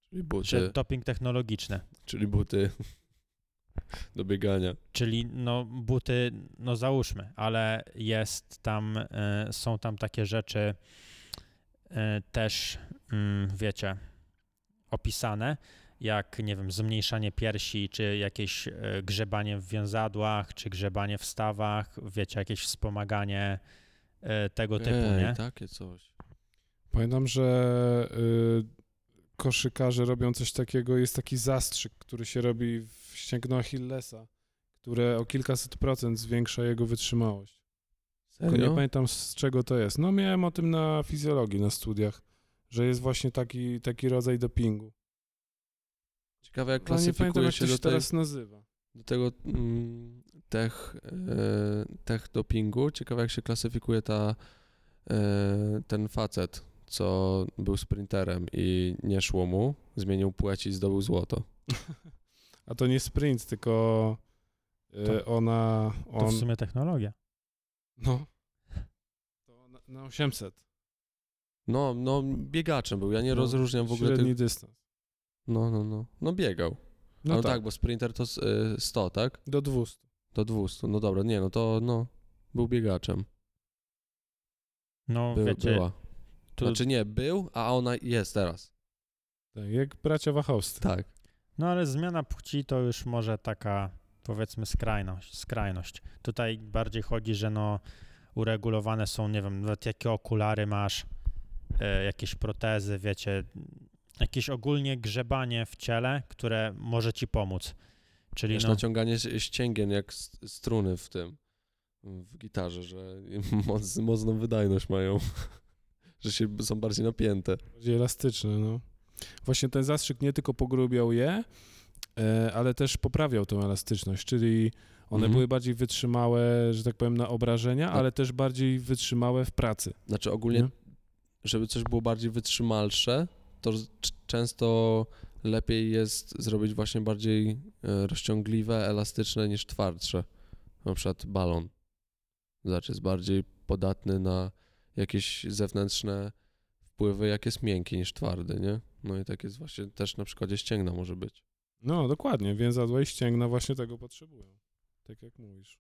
Czyli buty. czy doping technologiczny. Czyli buty. do biegania. Czyli no buty, no załóżmy, ale jest tam, e, są tam takie rzeczy e, też, mm, wiecie, opisane, jak, nie wiem, zmniejszanie piersi, czy jakieś grzebanie w więzadłach, czy grzebanie w stawach, wiecie, jakieś wspomaganie tego typu, Ej, nie? takie coś. Pamiętam, że y, koszykarze robią coś takiego, jest taki zastrzyk, który się robi w ścięgno Achillesa, które o kilkaset procent zwiększa jego wytrzymałość. Tylko nie Serio? pamiętam z czego to jest. No miałem o tym na fizjologii, na studiach, że jest właśnie taki, taki rodzaj dopingu. Ciekawe jak Ale nie pamiętam klasyfikuje jak się to się do, tej, teraz nazywa. do tego mm, tech, e, tech dopingu. Ciekawe jak się klasyfikuje ta, e, ten facet, co był sprinterem i nie szło mu, zmienił płeć i zdobył złoto. A to nie sprint, tylko y, To- ona, To on, w sumie technologia. no, to na, na 800, No, no biegaczem był, ja nie No, rozróżniam w ogóle średni tych... dystans. No, no, no. No biegał. No, No, tak, tak. bo sprinter to s- y, 100, tak? do 200. Do 200. No dobra, nie, no to no, był biegaczem. No Był, wiecie, była. Tu, Znaczy nie, był, a ona jest teraz. Tak, jak bracia Wachowscy. Tak. No ale zmiana płci to już może taka powiedzmy skrajność, skrajność. Tutaj bardziej chodzi, że no uregulowane są, nie wiem, nawet jakie okulary masz, e, jakieś protezy, wiecie, jakieś ogólnie grzebanie w ciele, które może ci pomóc. Czyli Wiesz, no, naciąganie ścięgien jak struny w tym, w gitarze, że moc, mocną wydajność mają, że się są bardziej napięte. Bardziej elastyczne, no. Właśnie ten zastrzyk nie tylko pogrubiał je, e, ale też poprawiał tą elastyczność, czyli one Mhm. były bardziej wytrzymałe, że tak powiem, na obrażenia, Tak. ale też bardziej wytrzymałe w pracy. Znaczy ogólnie, Nie? żeby coś było bardziej wytrzymalsze, to często lepiej jest zrobić właśnie bardziej e, rozciągliwe, elastyczne niż twardsze. Na przykład balon. Znaczy jest bardziej podatny na jakieś zewnętrzne wpływy, jak jest miękki niż twardy, nie? No i tak jest właśnie też na przykładzie ścięgna może być. No, dokładnie, więzadła i ścięgna właśnie tego potrzebują. Tak jak mówisz.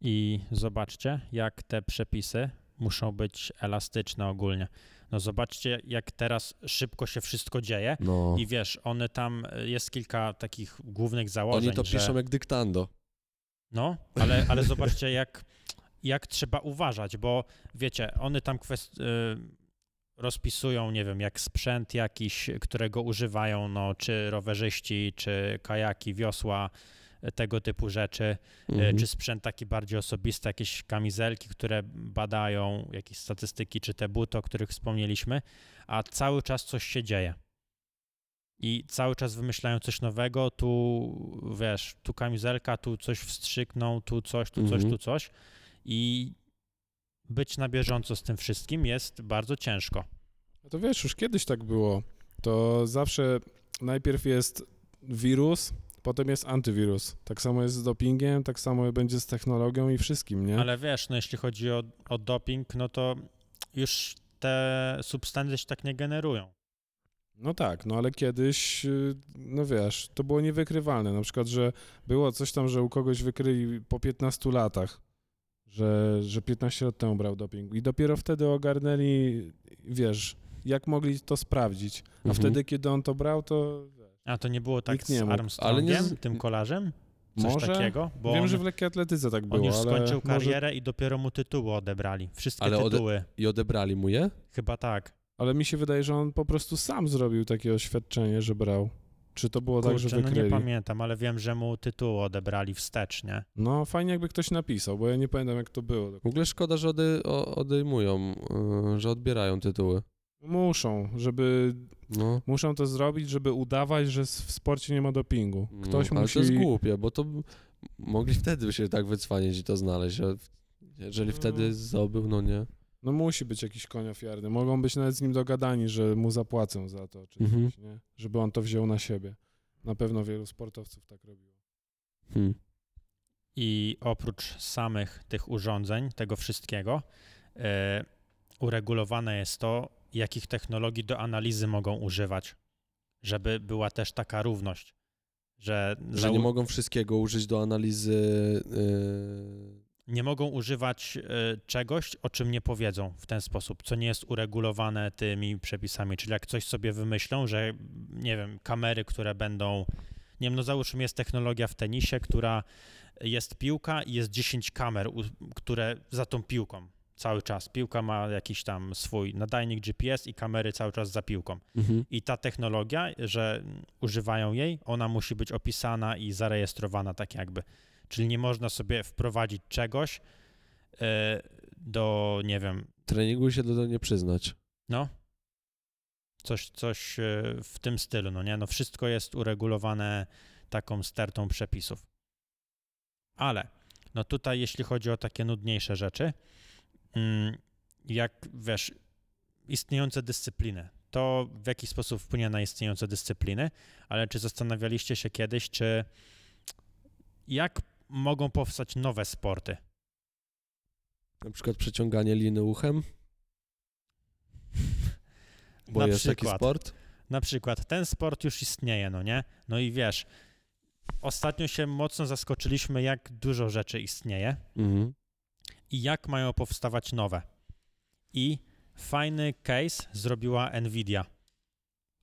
I zobaczcie, jak te przepisy muszą być elastyczne ogólnie. No zobaczcie, jak teraz szybko się wszystko dzieje. No. I wiesz, one tam, e, jest kilka takich głównych założeń, Oni to że... piszą jak dyktando. No, ale, ale zobaczcie, jak, jak trzeba uważać, bo wiecie, one tam kwest... y, rozpisują, nie wiem, jak sprzęt jakiś, którego używają, no, czy rowerzyści, czy kajaki, wiosła, tego typu rzeczy, y, Mhm. czy sprzęt taki bardziej osobisty, jakieś kamizelki, które badają, jakieś statystyki, czy te buty, o których wspomnieliśmy, a cały czas coś się dzieje. I cały czas wymyślają coś nowego, tu wiesz, tu kamizelka, tu coś wstrzykną, tu coś, tu coś, Mhm. tu coś. I być na bieżąco z tym wszystkim jest bardzo ciężko. No to wiesz, już kiedyś tak było. To zawsze najpierw jest wirus, potem jest antywirus. Tak samo jest z dopingiem, tak samo będzie z technologią i wszystkim, nie? Ale wiesz, no jeśli chodzi o, o doping, no to już te substancje się tak nie generują. No tak, no ale kiedyś, y, no wiesz, to było niewykrywalne. Na przykład, że było coś tam, że u kogoś wykryli po 15 latach, że, że 15 lat temu brał doping. I dopiero wtedy ogarnęli, wiesz, jak mogli to sprawdzić. A Mhm. wtedy, kiedy on to brał, to A to nie było tak z nie mógł. Armstrongiem, Ale nie z- tym kolarzem? Coś może... takiego? Bo Wiem, on, że w lekkiej atletyce tak było, on już ale skończył może- karierę i dopiero mu tytuły odebrali. Wszystkie Ale ode- tytuły. I odebrali mu je? Chyba tak. Ale mi się wydaje, że on po prostu sam zrobił takie oświadczenie, że brał. Czy to było tak, że Kurczę, no wykryli? nie pamiętam, ale wiem, że mu tytuły odebrali wstecznie. No fajnie jakby ktoś napisał, bo ja nie pamiętam jak to było. W ogóle szkoda, że ode, o, odejmują, y, że odbierają tytuły. Muszą, żeby No. muszą to zrobić, żeby udawać, że w sporcie nie ma dopingu. Ktoś no, ale musi... to jest głupie, bo to mogli wtedy się tak wycwaniać i to znaleźć, jeżeli No. wtedy zdobył, no nie. No musi być jakiś koń ofiarny. Mogą być nawet z nim dogadani, że mu zapłacą za to, czy Mhm. coś, nie? Żeby on to wziął na siebie. Na pewno wielu sportowców tak robiło. Hmm. I oprócz samych tych urządzeń, tego wszystkiego, e, uregulowane jest to, jakich technologii do analizy mogą używać, żeby była też taka równość, Że, Że nie mogą wszystkiego użyć do analizy. Yy, nie mogą używać e, czegoś, o czym nie powiedzą w ten sposób, co nie jest uregulowane tymi przepisami. Czyli jak coś sobie wymyślą, że nie wiem, kamery, które będą. Nie wiem, no załóżmy, jest technologia w tenisie, która jest piłka i jest 10 kamer, które za tą piłką cały czas. Piłka ma jakiś tam swój nadajnik GPS i kamery cały czas za piłką. mhm. I ta technologia, że używają jej, ona musi być opisana i zarejestrowana tak jakby. Czyli nie można sobie wprowadzić czegoś e, do, nie wiem, Treningu się do tego nie przyznać. no, coś, coś e, w tym stylu, no nie? No wszystko jest uregulowane taką stertą przepisów. Ale, no tutaj jeśli chodzi o takie nudniejsze rzeczy, mm, jak, wiesz, istniejące dyscypliny, to w jaki sposób wpłynie na istniejące dyscypliny, ale czy zastanawialiście się kiedyś, czy jak mogą powstać nowe sporty? Na przykład przeciąganie liny uchem. Bo Na jest taki przykład. sport. Na przykład ten sport już istnieje, no nie? No i wiesz, ostatnio się mocno zaskoczyliśmy, jak dużo rzeczy istnieje Mhm. i jak mają powstawać nowe. I fajny case zrobiła Nvidia.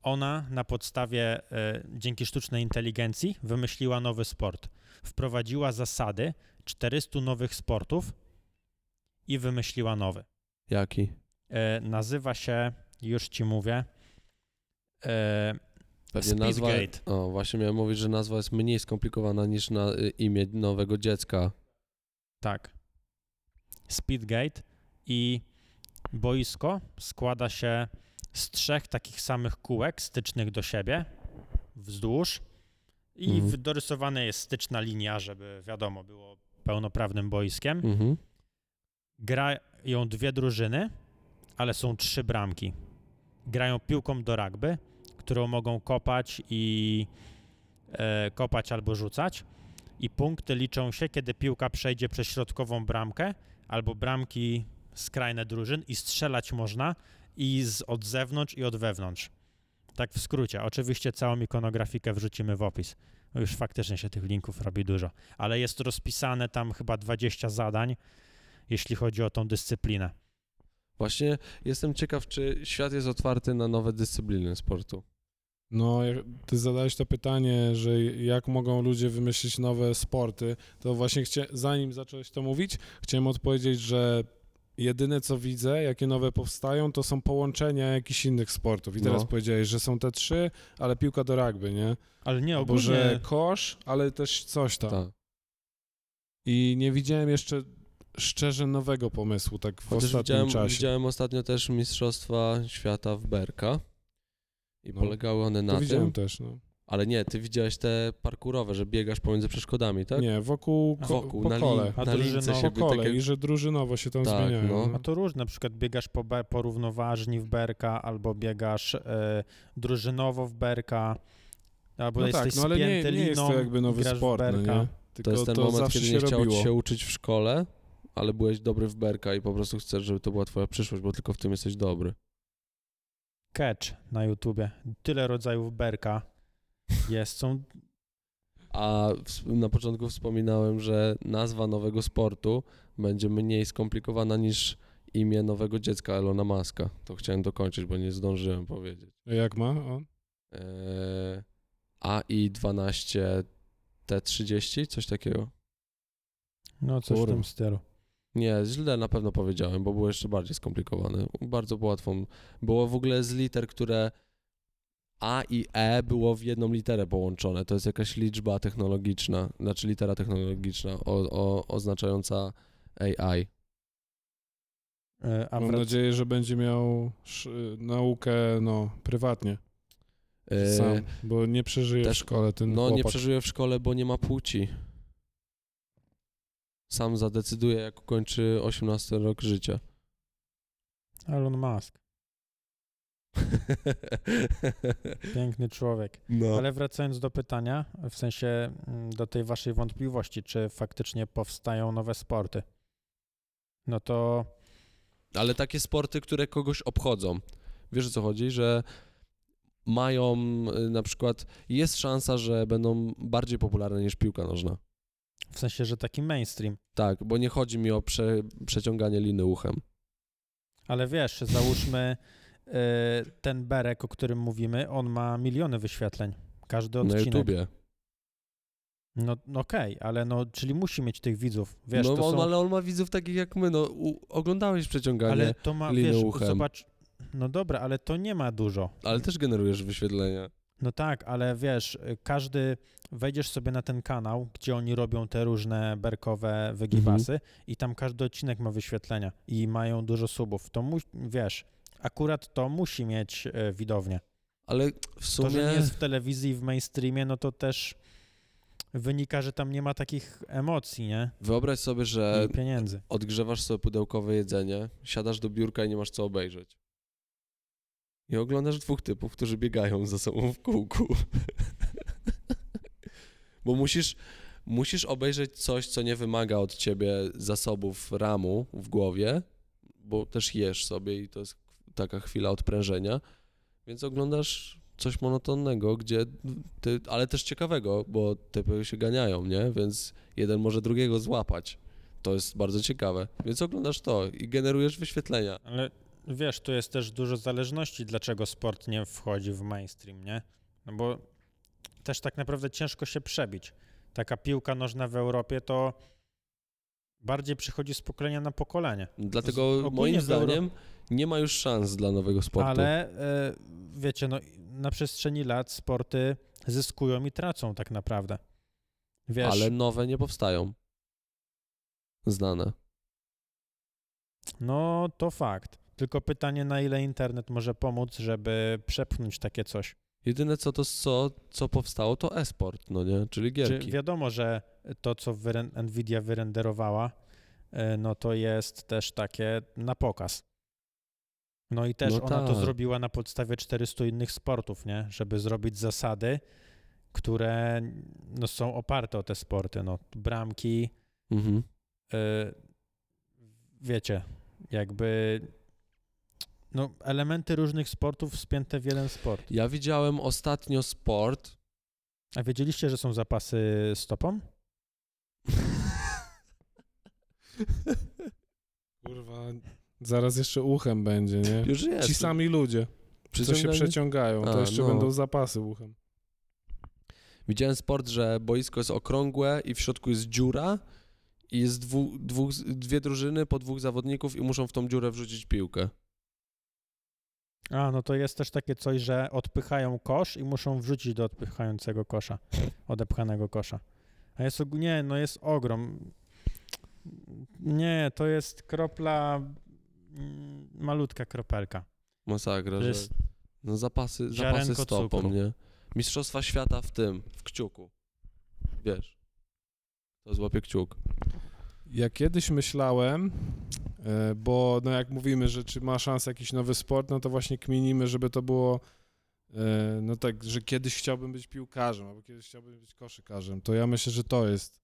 Ona na podstawie, e, dzięki sztucznej inteligencji, wymyśliła nowy sport. Wprowadziła zasady 400 nowych sportów i wymyśliła nowy. Jaki? E, nazywa się, już ci mówię, e, Pewnie nazwa. Speedgate. O, właśnie miałem mówić, że nazwa jest mniej skomplikowana niż na y, imię nowego dziecka. Tak. Speedgate i boisko składa się z trzech takich samych kółek stycznych do siebie wzdłuż i Mhm. dorysowana jest styczna linia, żeby wiadomo było pełnoprawnym boiskiem. Mhm. Grają dwie drużyny, ale są trzy bramki. Grają piłką do rugby, którą mogą kopać i e, kopać albo rzucać. I punkty liczą się, kiedy piłka przejdzie przez środkową bramkę albo bramki skrajne drużyn i strzelać można i z, od zewnątrz i od wewnątrz. Tak w skrócie. Oczywiście całą ikonografikę wrzucimy w opis. Już faktycznie się tych linków robi dużo. Ale jest rozpisane tam chyba 20 zadań, jeśli chodzi o tą dyscyplinę. Właśnie jestem ciekaw, czy świat jest otwarty na nowe dyscypliny sportu. No, jak ty zadałeś to pytanie, że jak mogą ludzie wymyślić nowe sporty, to właśnie chcia... zanim zacząłeś to mówić, chciałem odpowiedzieć, że jedyne co widzę, jakie nowe powstają, to są połączenia jakichś innych sportów. I teraz No. powiedziałeś, że są te trzy, ale piłka do rugby, nie? Ale nie, ogólnie... że kosz, ale też coś tam. Tak. I nie widziałem jeszcze szczerze nowego pomysłu tak w Chociaż ostatnim widziałem, czasie. widziałem ostatnio też Mistrzostwa Świata w Berka i No, polegały one na To widziałem tym, też, no. Ale nie, ty widziałeś te parkurowe, że biegasz pomiędzy przeszkodami, tak? Nie, wokół, ko- Wokół, po na, kole. A na lince drużynowo? się Po kole takie... i że drużynowo się tam Tak, zmieniają. no. A to różne, na przykład biegasz po, be, po równoważni w berka, albo biegasz e, drużynowo w berka, albo No jesteś tak, no ale nie, spięty nie jest liną, to jakby nowy sport, no berka. nie? Tylko To jest ten moment, zawsze kiedy nie ci się uczyć w szkole, ale byłeś dobry w berka i po prostu chcesz, żeby to była twoja przyszłość, bo tylko w tym jesteś dobry. Catch na YouTubie. Tyle rodzajów berka jest, są... A na początku wspominałem, że nazwa nowego sportu będzie mniej skomplikowana niż imię nowego dziecka Elona Muska. To chciałem dokończyć, bo nie zdążyłem powiedzieć. A Jak ma on? Eee, AI12 T30, coś takiego. No coś w Kurwa. tym stylu. Nie, źle na pewno powiedziałem, bo było jeszcze bardziej skomplikowane. Bardzo łatwą. Było w ogóle z liter, które A i E było w jedną literę połączone. To jest jakaś liczba technologiczna, znaczy litera technologiczna o, o, oznaczająca AI. E, A Mam nadzieję, że będzie miał naukę, no, prywatnie, E, sam, bo nie przeżyje też- w szkole ten no nie chłopak. przeżyje w szkole, bo nie ma płci. Sam zadecyduje, jak ukończy 18 rok życia. Elon Musk. Piękny człowiek. No. Ale wracając do pytania, w sensie mm, do tej waszej wątpliwości, czy faktycznie powstają nowe sporty, no to Ale takie sporty, które kogoś obchodzą. Wiesz o co chodzi? Że mają y, na przykład, jest szansa, że będą bardziej popularne niż piłka nożna. W sensie, że taki mainstream. Tak, bo nie chodzi mi o prze, przeciąganie liny uchem. Ale wiesz, załóżmy ten Berek, o którym mówimy, on ma miliony wyświetleń. Każdy Na odcinek. YouTubie. No no okej, ale no, czyli musi mieć tych widzów. Wiesz, no, to on, są... ale on ma widzów takich jak my, no u, oglądałeś przeciąganie, ale ale... to ma, wiesz, uchem. zobacz, no dobra, ale to nie ma dużo. też generujesz wyświetlenia. No tak, ale wiesz, y, każdy, wejdziesz sobie na ten kanał, gdzie oni robią te różne berkowe wygibasy Mhm. i tam każdy odcinek ma wyświetlenia i mają dużo subów. To mu, wiesz, akurat to musi mieć y, widownię. Ale w To, sumie... że nie jest w telewizji, w mainstreamie, no to też wynika, że tam nie ma takich emocji, nie? Wyobraź sobie, że odgrzewasz sobie pudełkowe jedzenie, siadasz do biurka i nie masz co obejrzeć. I oglądasz dwóch typów, którzy biegają za sobą w kółku. Bo musisz, musisz obejrzeć coś, co nie wymaga od ciebie zasobów ramu w głowie, bo też jesz sobie i to jest taka chwila odprężenia, więc oglądasz coś monotonnego, gdzie ty, ale też ciekawego, bo typy się ganiają, nie? Więc jeden może drugiego złapać. To jest bardzo ciekawe. Więc oglądasz to i generujesz wyświetlenia. Ale wiesz, tu jest też dużo zależności, dlaczego sport nie wchodzi w mainstream, nie? No bo też tak naprawdę ciężko się przebić. Taka piłka nożna w Europie to bardziej przychodzi z pokolenia na pokolenie. Dlatego moim zdaniem nie ma już szans dla nowego sportu. Ale e, wiecie, no na przestrzeni lat sporty zyskują i tracą tak naprawdę. Wiesz, Ale nowe nie powstają. Znane. no to fakt. Tylko pytanie, na ile internet może pomóc, żeby przepchnąć takie coś. Jedyne co to co, co powstało to e-sport, no nie? Czyli Czy gierki. wiadomo, że to, co wyren- Nvidia wyrenderowała, e, no to jest też takie na pokaz. No i też No ona to tak. zrobiła na podstawie 400 innych sportów, nie? Żeby zrobić zasady, które no, są oparte o te sporty. No, bramki, Mhm. e, wiecie, jakby no, elementy różnych sportów spięte w jeden sport. Ja widziałem ostatnio sport. A wiedzieliście, że są zapasy stopą? Kurwa, zaraz jeszcze uchem będzie, nie? Już jest. Ci sami ludzie, co się przeciągają, to A, jeszcze no. będą zapasy uchem. Widziałem sport, że boisko jest okrągłe i w środku jest dziura i jest dwu, dwóch, dwie drużyny po dwóch zawodników i muszą w tą dziurę wrzucić piłkę. A, no to jest też takie coś, że odpychają kosz i muszą wrzucić do odpychającego kosza, odepchanego kosza. A jest, og- nie, no jest ogrom. Nie, to jest kropla, malutka kropelka. Masakra, że jest, no zapasy, zapasy stopą, cukru. nie? Mistrzostwa świata w tym, w kciuku. Wiesz. To złapie kciuk. Ja kiedyś myślałem, e, bo no jak mówimy, że czy ma szansę jakiś nowy sport, no to właśnie kminimy, żeby to było e, no tak, że kiedyś chciałbym być piłkarzem, albo kiedyś chciałbym być koszykarzem. To ja myślę, że to jest,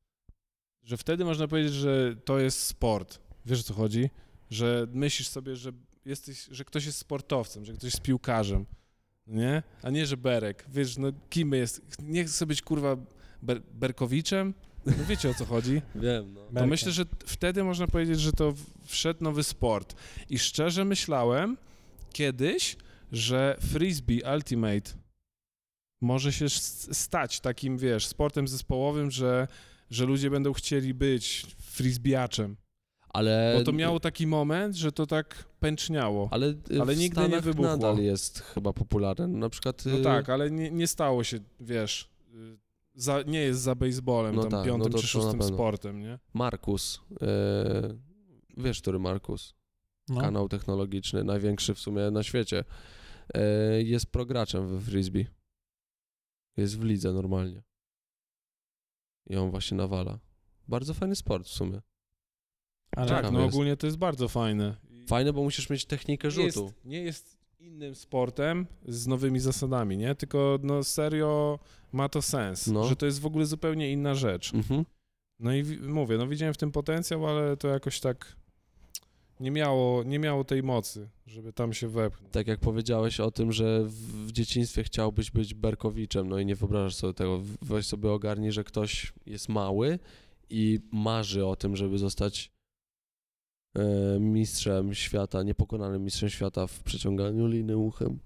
że wtedy można powiedzieć, że to jest sport. Wiesz o co chodzi? Że myślisz sobie, że jesteś, że ktoś jest sportowcem, że ktoś jest piłkarzem, nie? A nie, że Berek. Wiesz, no kim jest? Nie chcę być kurwa ber Berkowiczem? No wiecie o co chodzi? Wiem, no. Myślę, że wtedy można powiedzieć, że to wszedł nowy sport. I szczerze myślałem kiedyś, że frisbee ultimate może się stać takim, wiesz, sportem zespołowym, że, że ludzie będą chcieli być frisbeeaczem. Ale, Bo to miało taki moment, że to tak pęczniało. ale, ale w nigdy nie Stanach wybuchło. nadal jest chyba popularne. Na przykład... No y, tak, ale nie, nie stało się, wiesz, y, za, nie jest za baseballem, No tam tak, no piątym to- czy szóstym sportem, nie? Markus. y, wiesz, który Markus? no, kanał technologiczny, największy w sumie na świecie, e, jest prograczem we frisbee. Jest w lidze normalnie. I on właśnie nawala. Bardzo fajny sport w sumie. Ale Tak, no jest. ogólnie to jest bardzo fajne. Fajne, bo musisz mieć technikę rzutu. jest, nie jest innym sportem z nowymi zasadami, nie? Tylko no serio ma to sens, No. że to jest w ogóle zupełnie inna rzecz. Mhm. No i wi- mówię, no widziałem w tym potencjał, ale to jakoś tak nie miało, nie miało tej mocy, żeby tam się wepchnąć. Tak jak powiedziałeś o tym, że w, dzieciństwie chciałbyś być Berkowiczem, no i nie wyobrażasz sobie tego. Weź sobie ogarnij, że ktoś jest mały i marzy o tym, żeby zostać mistrzem świata, niepokonanym mistrzem świata w przeciąganiu liny uchem.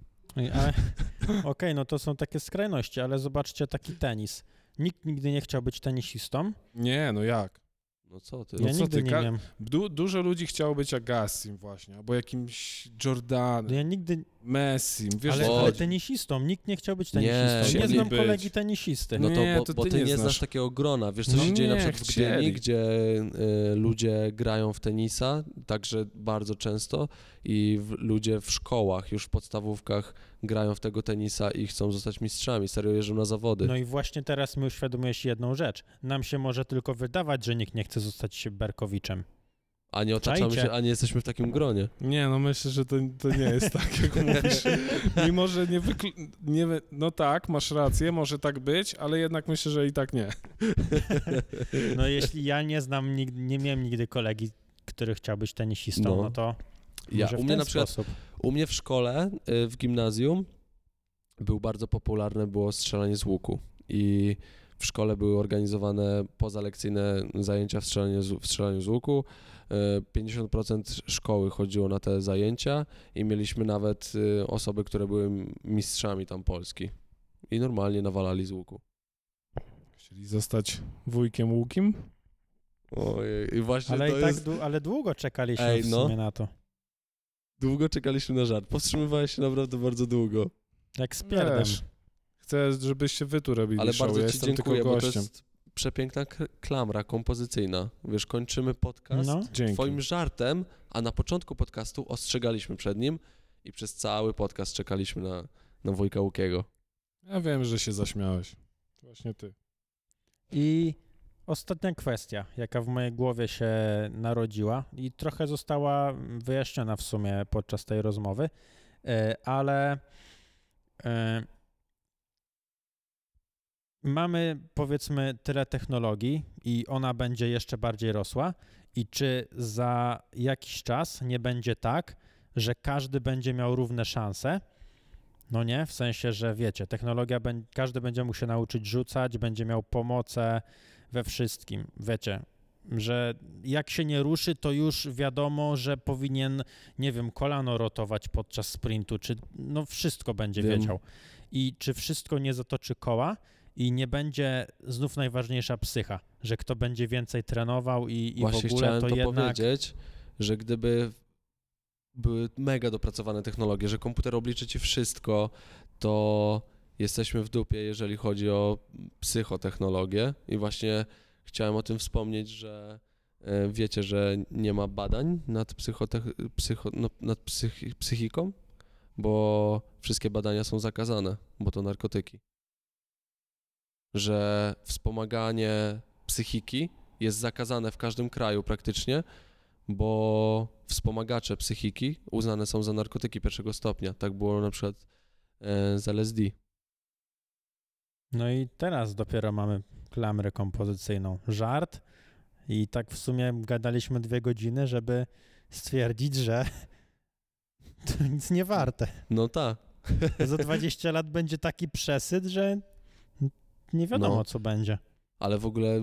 Okej, no to są takie skrajności, ale zobaczcie taki tenis. Nikt nigdy nie chciał być tenisistą. Nie, no jak? No co ty? No ja co nigdy ty, nie wiem. Du- dużo ludzi chciało być Agassim właśnie, albo jakimś Jordanem, Ja nigdy, Messim, wiesz ale, co ale tenisistą. Nikt nie chciał być Nie, tenisistą. Nie, chcieli znam być. kolegi tenisisty. No to, Nie, bo, to bo ty ty nie nie znasz znasz. takiego grona. Wiesz, co No się dzieje na nie, przykład w chcieli. Gdyni, gdzie y, ludzie grają w tenisa, także bardzo często i w, ludzie w szkołach, już w podstawówkach grają w tego tenisa i chcą zostać mistrzami, serio jeżdżą na zawody. No i właśnie teraz mi uświadomiłeś jedną rzecz. Nam się może tylko wydawać, że nikt nie chce zostać Berkowiczem. a nie otaczamy czajcie. się, a nie jesteśmy w takim gronie. Nie, no myślę, że to, to nie jest tak, jak mówisz. Mimo, że nie, wykl- nie wy- No tak, masz rację, może tak być, ale jednak myślę, że i tak nie. No jeśli ja nie znam, nigdy, nie miałem nigdy kolegi, który chciał być tenisistą, No. no, to Ja, może u mnie na przykład sposób. U mnie w szkole, y, w gimnazjum, był bardzo popularne było strzelanie z łuku. I w szkole były organizowane pozalekcyjne zajęcia w strzelaniu z, w strzelaniu z łuku. Y, 50% szkoły chodziło na te zajęcia i mieliśmy nawet y, osoby, które były mistrzami tam Polski. I normalnie nawalali z łuku. Chcieli zostać wujkiem Łukim? Ojej, i właśnie Ale, to i tak, jest... ale długo czekaliśmy Ej, w no. sumie na to. Długo czekaliśmy na żart. Powstrzymywałeś się naprawdę bardzo długo. Jak z pierdem. Wiesz, chcę, żebyście wy tu robili Ale show, bardzo ja Ci jestem dziękuję, bo to jest przepiękna klamra kompozycyjna. Wiesz, kończymy podcast No. Dzięki. twoim żartem, a na początku podcastu ostrzegaliśmy przed nim i przez cały podcast czekaliśmy na, na Wojka Łukiego. Ja wiem, że się zaśmiałeś. Właśnie ty. I ostatnia kwestia, jaka w mojej głowie się narodziła i trochę została wyjaśniona w sumie podczas tej rozmowy, e, ale e, mamy powiedzmy tyle technologii i ona będzie jeszcze bardziej rosła i czy za jakiś czas nie będzie tak, że każdy będzie miał równe szanse, no nie, w sensie, że wiecie, technologia, każdy będzie mógł się nauczyć rzucać, będzie miał pomocę we wszystkim, wiecie, że jak się nie ruszy, to już wiadomo, że powinien, nie wiem, kolano rotować podczas sprintu, czy no wszystko będzie Wiem. wiedział. I czy wszystko nie zatoczy koła i nie będzie znów najważniejsza psycha, że kto będzie więcej trenował i, i w ogóle chciałem to, to, jednak... powiedzieć, że gdyby były mega dopracowane technologie, że komputer obliczy ci wszystko, to jesteśmy w dupie, jeżeli chodzi o psychotechnologię i właśnie chciałem o tym wspomnieć, że e, wiecie, że nie ma badań nad, psychotech- psycho, no, nad psychi- psychiką, bo wszystkie badania są zakazane, bo to narkotyki. Że wspomaganie psychiki jest zakazane w każdym kraju praktycznie, bo wspomagacze psychiki uznane są za narkotyki pierwszego stopnia. Tak było na przykład e, z LSD. No i teraz dopiero mamy klamrę kompozycyjną. Żart i tak w sumie gadaliśmy dwie godziny, żeby stwierdzić, że to nic nie warte. No tak. Za 20 lat będzie taki przesyt, że nie wiadomo, No. co będzie. Ale w ogóle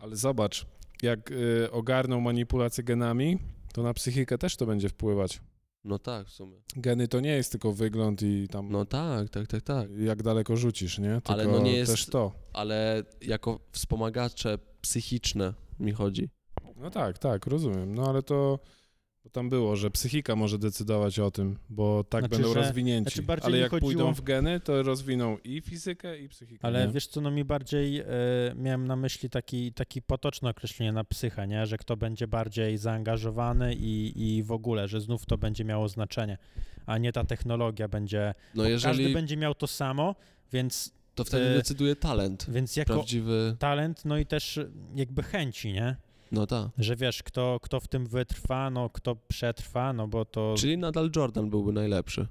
Ale zobacz, jak y, ogarną manipulację genami, to na psychikę też to będzie wpływać. No tak w sumie. Geny to nie jest tylko wygląd i tam No tak, tak, tak, tak. jak daleko rzucisz, nie? Tylko Ale no nie jest- też to. Ale jako wspomagacze psychiczne mi chodzi. No tak, tak, rozumiem. No ale to, to tam było, że psychika może decydować o tym, bo tak Znaczy, będą że- rozwinięci. znaczy bardziej ale jak chodziło- pójdą w geny, to rozwiną i fizykę, i psychikę. Ale nie? wiesz co, no mi bardziej e, miałem na myśli taki, taki potoczne określenie na psychę, nie? Że kto będzie bardziej zaangażowany i, i w ogóle, że znów to będzie miało znaczenie, a nie ta technologia będzie... No bo jeżeli Każdy będzie miał to samo, więc, to wtedy e, decyduje talent. więc jako Prawdziwy. talent, no i też jakby chęci, nie? No tak. Że wiesz, kto, kto w tym wytrwa, no kto przetrwa, no bo to... Czyli nadal Jordan byłby najlepszy.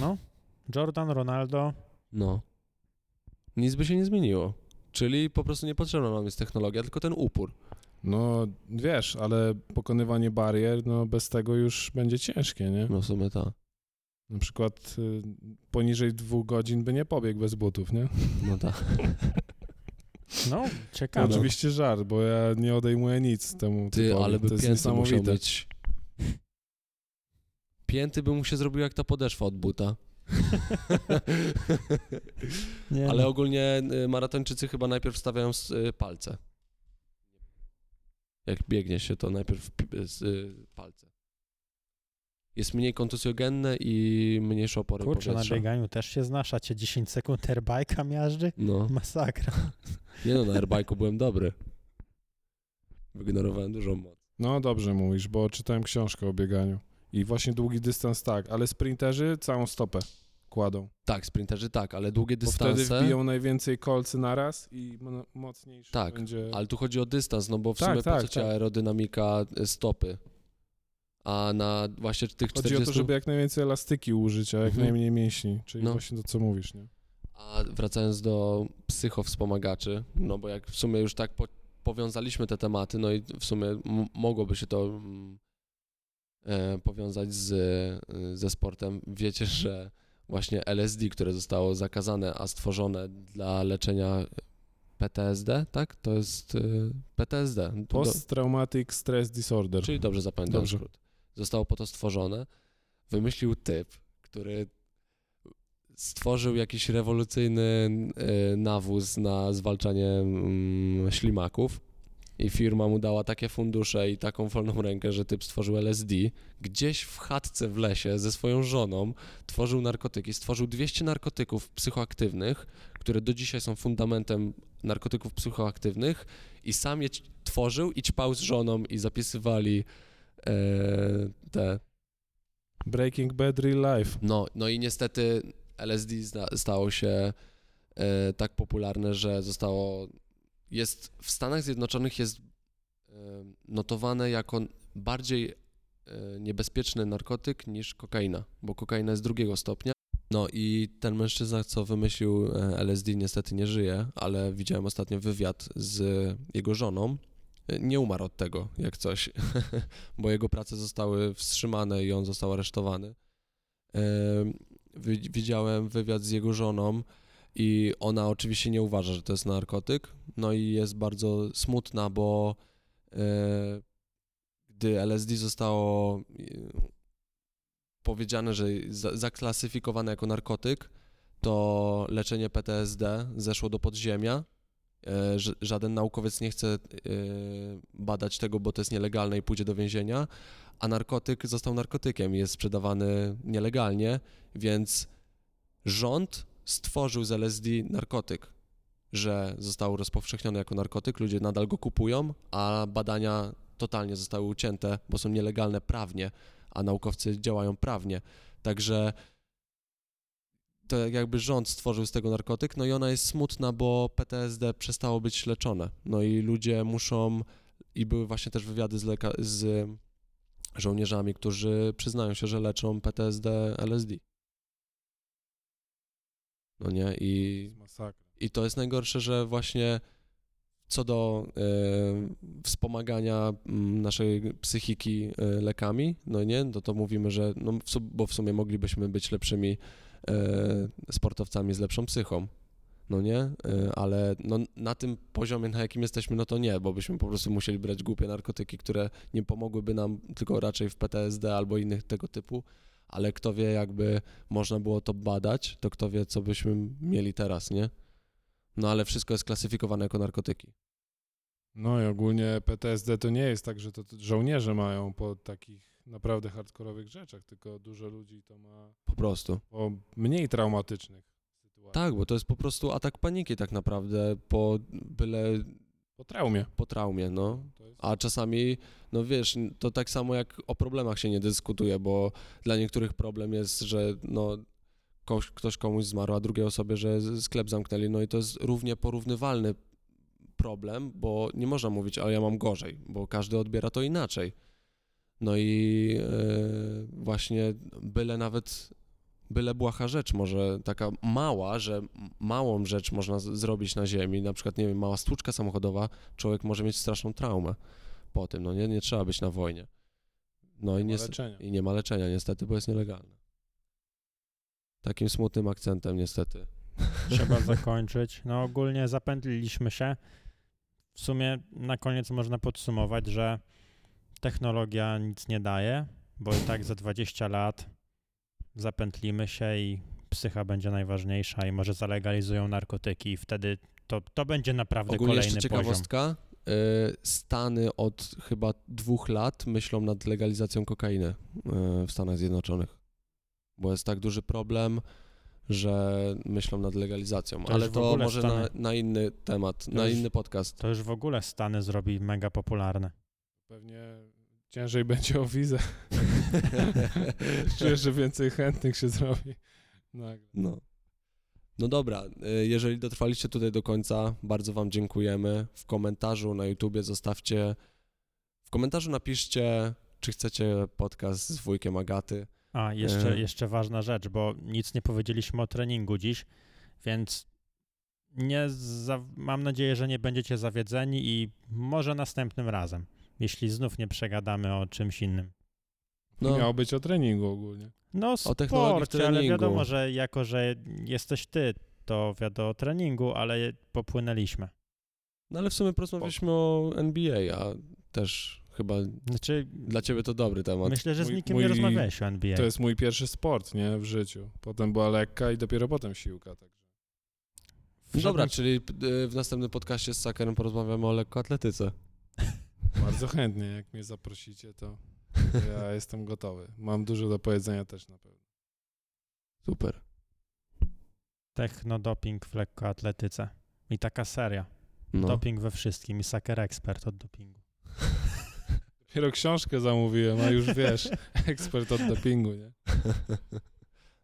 No, Jordan, Ronaldo, No. Nic by się nie zmieniło. Czyli po prostu nie potrzebna nam jest technologia, tylko ten upór. No wiesz, ale pokonywanie barier, no bez tego już będzie ciężkie, nie? No w sumie tak. Na przykład y, poniżej dwóch godzin by nie pobiegł bez butów, nie? No tak. No, To ciekawe. oczywiście żart, bo ja nie odejmuję nic temu Ty, typowi. ale by to jest pięty musiał niesamowite. mieć. Pięty by mu się zrobił jak ta podeszwa od buta. Nie, Ale no. ogólnie y, maratończycy chyba najpierw stawiają y, palce. Jak biegnie się, to najpierw y, palce. Jest mniej kontuzjogenne i mniejsze opory Kurczę, na powietrza. bieganiu też się znasz, a cię 10 sekund airbike'a miażdży? No, Masakra. Nie no, na airbike'u byłem dobry. Wygenerowałem dużą moc. No dobrze mówisz, bo czytałem książkę o bieganiu. I właśnie długi dystans tak, ale sprinterzy całą stopę kładą. Tak, sprinterzy tak, ale długie Bo wtedy dystanse... wbiją najwięcej kolcy naraz i mo- mocniejszy Tak, będzie... Ale tu chodzi o dystans, no bo w Tak, sumie po tak, co ci tak. aerodynamika y, stopy? A na właśnie tych Chodzi 40... o to, żeby jak najwięcej elastyki użyć, a jak Mhm. najmniej mięśni. Czyli No. właśnie to, co mówisz, nie? A wracając do psychowspomagaczy, no bo jak w sumie już tak po, powiązaliśmy te tematy, no i w sumie m- mogłoby się to mm, e, powiązać z, e, ze sportem. Wiecie, że właśnie LSD, które zostało zakazane, a stworzone dla leczenia PTSD, tak? To jest e, PTSD. Post-traumatic stress disorder. Czyli dobrze zapamiętałem Dobrze. skrót. Zostało po to stworzone. Wymyślił typ, który stworzył jakiś rewolucyjny e, nawóz na zwalczanie mm, ślimaków i firma mu dała takie fundusze i taką wolną rękę, że typ stworzył LSD. Gdzieś w chatce w lesie ze swoją żoną tworzył narkotyki. Stworzył 200 narkotyków psychoaktywnych, które do dzisiaj są fundamentem narkotyków psychoaktywnych i sam je tworzył i ćpał z żoną i zapisywali e, te Breaking Bad Real Life. no, no i niestety LSD stało się e, tak popularne, że zostało. Jest w Stanach Zjednoczonych jest e, notowane jako bardziej e, niebezpieczny narkotyk niż kokaina, bo kokaina jest drugiego stopnia. No i ten mężczyzna, co wymyślił LSD, niestety nie żyje, ale widziałem ostatnio wywiad z jego żoną. Nie umarł od tego, jak coś, bo jego prace zostały wstrzymane i on został aresztowany. Wi- Widziałem wywiad z jego żoną i ona oczywiście nie uważa, że to jest narkotyk. No i jest bardzo smutna, bo e, gdy LSD zostało e, powiedziane, że za- zaklasyfikowane jako narkotyk, to leczenie PTSD zeszło do podziemia. E, Żaden naukowiec nie chce e, badać tego, bo to jest nielegalne i pójdzie do więzienia, a narkotyk został narkotykiem jest sprzedawany nielegalnie, więc rząd stworzył z LSD narkotyk, że został rozpowszechniony jako narkotyk, ludzie nadal go kupują, a badania totalnie zostały ucięte, bo są nielegalne prawnie, a naukowcy działają prawnie. Także to jakby rząd stworzył z tego narkotyk, no i ona jest smutna, bo PTSD przestało być leczone. No i ludzie muszą, i były właśnie też wywiady z, leka- z żołnierzami, którzy przyznają się, że leczą PTSD LSD. No nie, i i to jest najgorsze, że właśnie co do e, wspomagania mm, naszej psychiki e, lekami, no nie, no to mówimy, że, no, w, bo w sumie moglibyśmy być lepszymi e, sportowcami z lepszą psychą, no nie, e, ale no, na tym poziomie, na jakim jesteśmy, no to nie, bo byśmy po prostu musieli brać głupie narkotyki, które nie pomogłyby nam, tylko raczej w PTSD albo innych tego typu, ale kto wie, jakby można było to badać, to kto wie, co byśmy mieli teraz, nie? No ale wszystko jest klasyfikowane jako narkotyki. No i ogólnie PTSD to nie jest tak, że to żołnierze mają po takich naprawdę hardkorowych rzeczach, tylko dużo ludzi to ma Po prostu. po mniej traumatycznych. Tak, bo to jest po prostu atak paniki tak naprawdę po byle Po traumie. po traumie, no. A czasami, no wiesz, to tak samo jak o problemach się nie dyskutuje, bo dla niektórych problem jest, że no ktoś, ktoś komuś zmarł, a drugiej osobie, że sklep zamknęli, no i to jest równie porównywalny problem, bo nie można mówić, ale ja mam gorzej, bo każdy odbiera to inaczej. No i e, właśnie byle nawet byle błaha rzecz, może taka mała, że małą rzecz można zrobić na ziemi, na przykład, nie wiem, mała stłuczka samochodowa, człowiek może mieć straszną traumę po tym, no nie, nie trzeba być na wojnie. No i, Nie leczenia. i nie ma leczenia niestety, bo jest nielegalne. Takim smutnym akcentem niestety. Trzeba zakończyć. No ogólnie zapętliliśmy się. W sumie na koniec można podsumować, że technologia nic nie daje, bo i tak za 20 lat zapętlimy się i psycha będzie najważniejsza i może zalegalizują narkotyki i wtedy to, to będzie naprawdę Ogólnie kolejny jeszcze poziom. ciekawostka, y, Stany od chyba dwóch lat myślą nad legalizacją kokainy y, w Stanach Zjednoczonych, bo jest tak duży problem, że myślą nad legalizacją, To ale to może na, Stany- na inny temat, To na już- inny podcast. To już w ogóle Stany zrobi mega popularne. Pewnie ciężej będzie o wizę. Czuję, że więcej chętnych się zrobi. Nagle. No. No dobra, y, jeżeli dotrwaliście tutaj do końca, bardzo Wam dziękujemy. W komentarzu na YouTubie zostawcie, w komentarzu napiszcie, czy chcecie podcast z wujkiem Agaty. A, jeszcze, E. jeszcze ważna rzecz, bo nic nie powiedzieliśmy o treningu dziś, więc nie za, mam nadzieję, że nie będziecie zawiedzeni i może następnym razem, jeśli znów nie przegadamy o czymś innym. No. Miało być o treningu ogólnie. No technologii w sporcie, ale wiadomo, że jako, że jesteś ty, to wiadomo o treningu, ale popłynęliśmy. No ale w sumie porozmawialiśmy o NBA, a też chyba Znaczy, dla ciebie to dobry temat. myślę, że z nikim mój- nie rozmawiałeś o NBA. To jest mój pierwszy sport, nie? W życiu. Potem była lekka i dopiero potem siłka. Także. Dobra, czyli y, w następnym podcaście z Sakerem porozmawiamy o lekkoatletyce. Bardzo chętnie, jak mnie zaprosicie, to ja jestem gotowy. Mam dużo do powiedzenia też na pewno. Super. Technodoping w lekkoatletyce. I taka seria. No. Doping we wszystkim i Saker ekspert od dopingu. Dopiero książkę zamówiłem, a już wiesz, ekspert od dopingu, nie?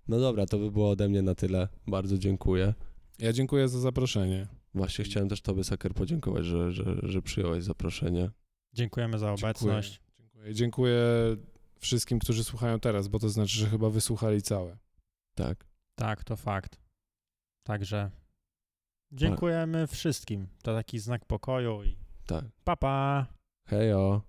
No dobra, to by było ode mnie na tyle. Bardzo dziękuję. Ja dziękuję za zaproszenie. Właśnie chciałem też Tobie, Saker, podziękować, że, że, że przyjąłeś zaproszenie. Dziękujemy za obecność. Dziękuję. Dziękuję wszystkim, którzy słuchają teraz, bo to znaczy, że chyba wysłuchali całe. Tak. Tak, to fakt. Także dziękujemy wszystkim. To taki znak pokoju i Tak. pa pa. Hejo.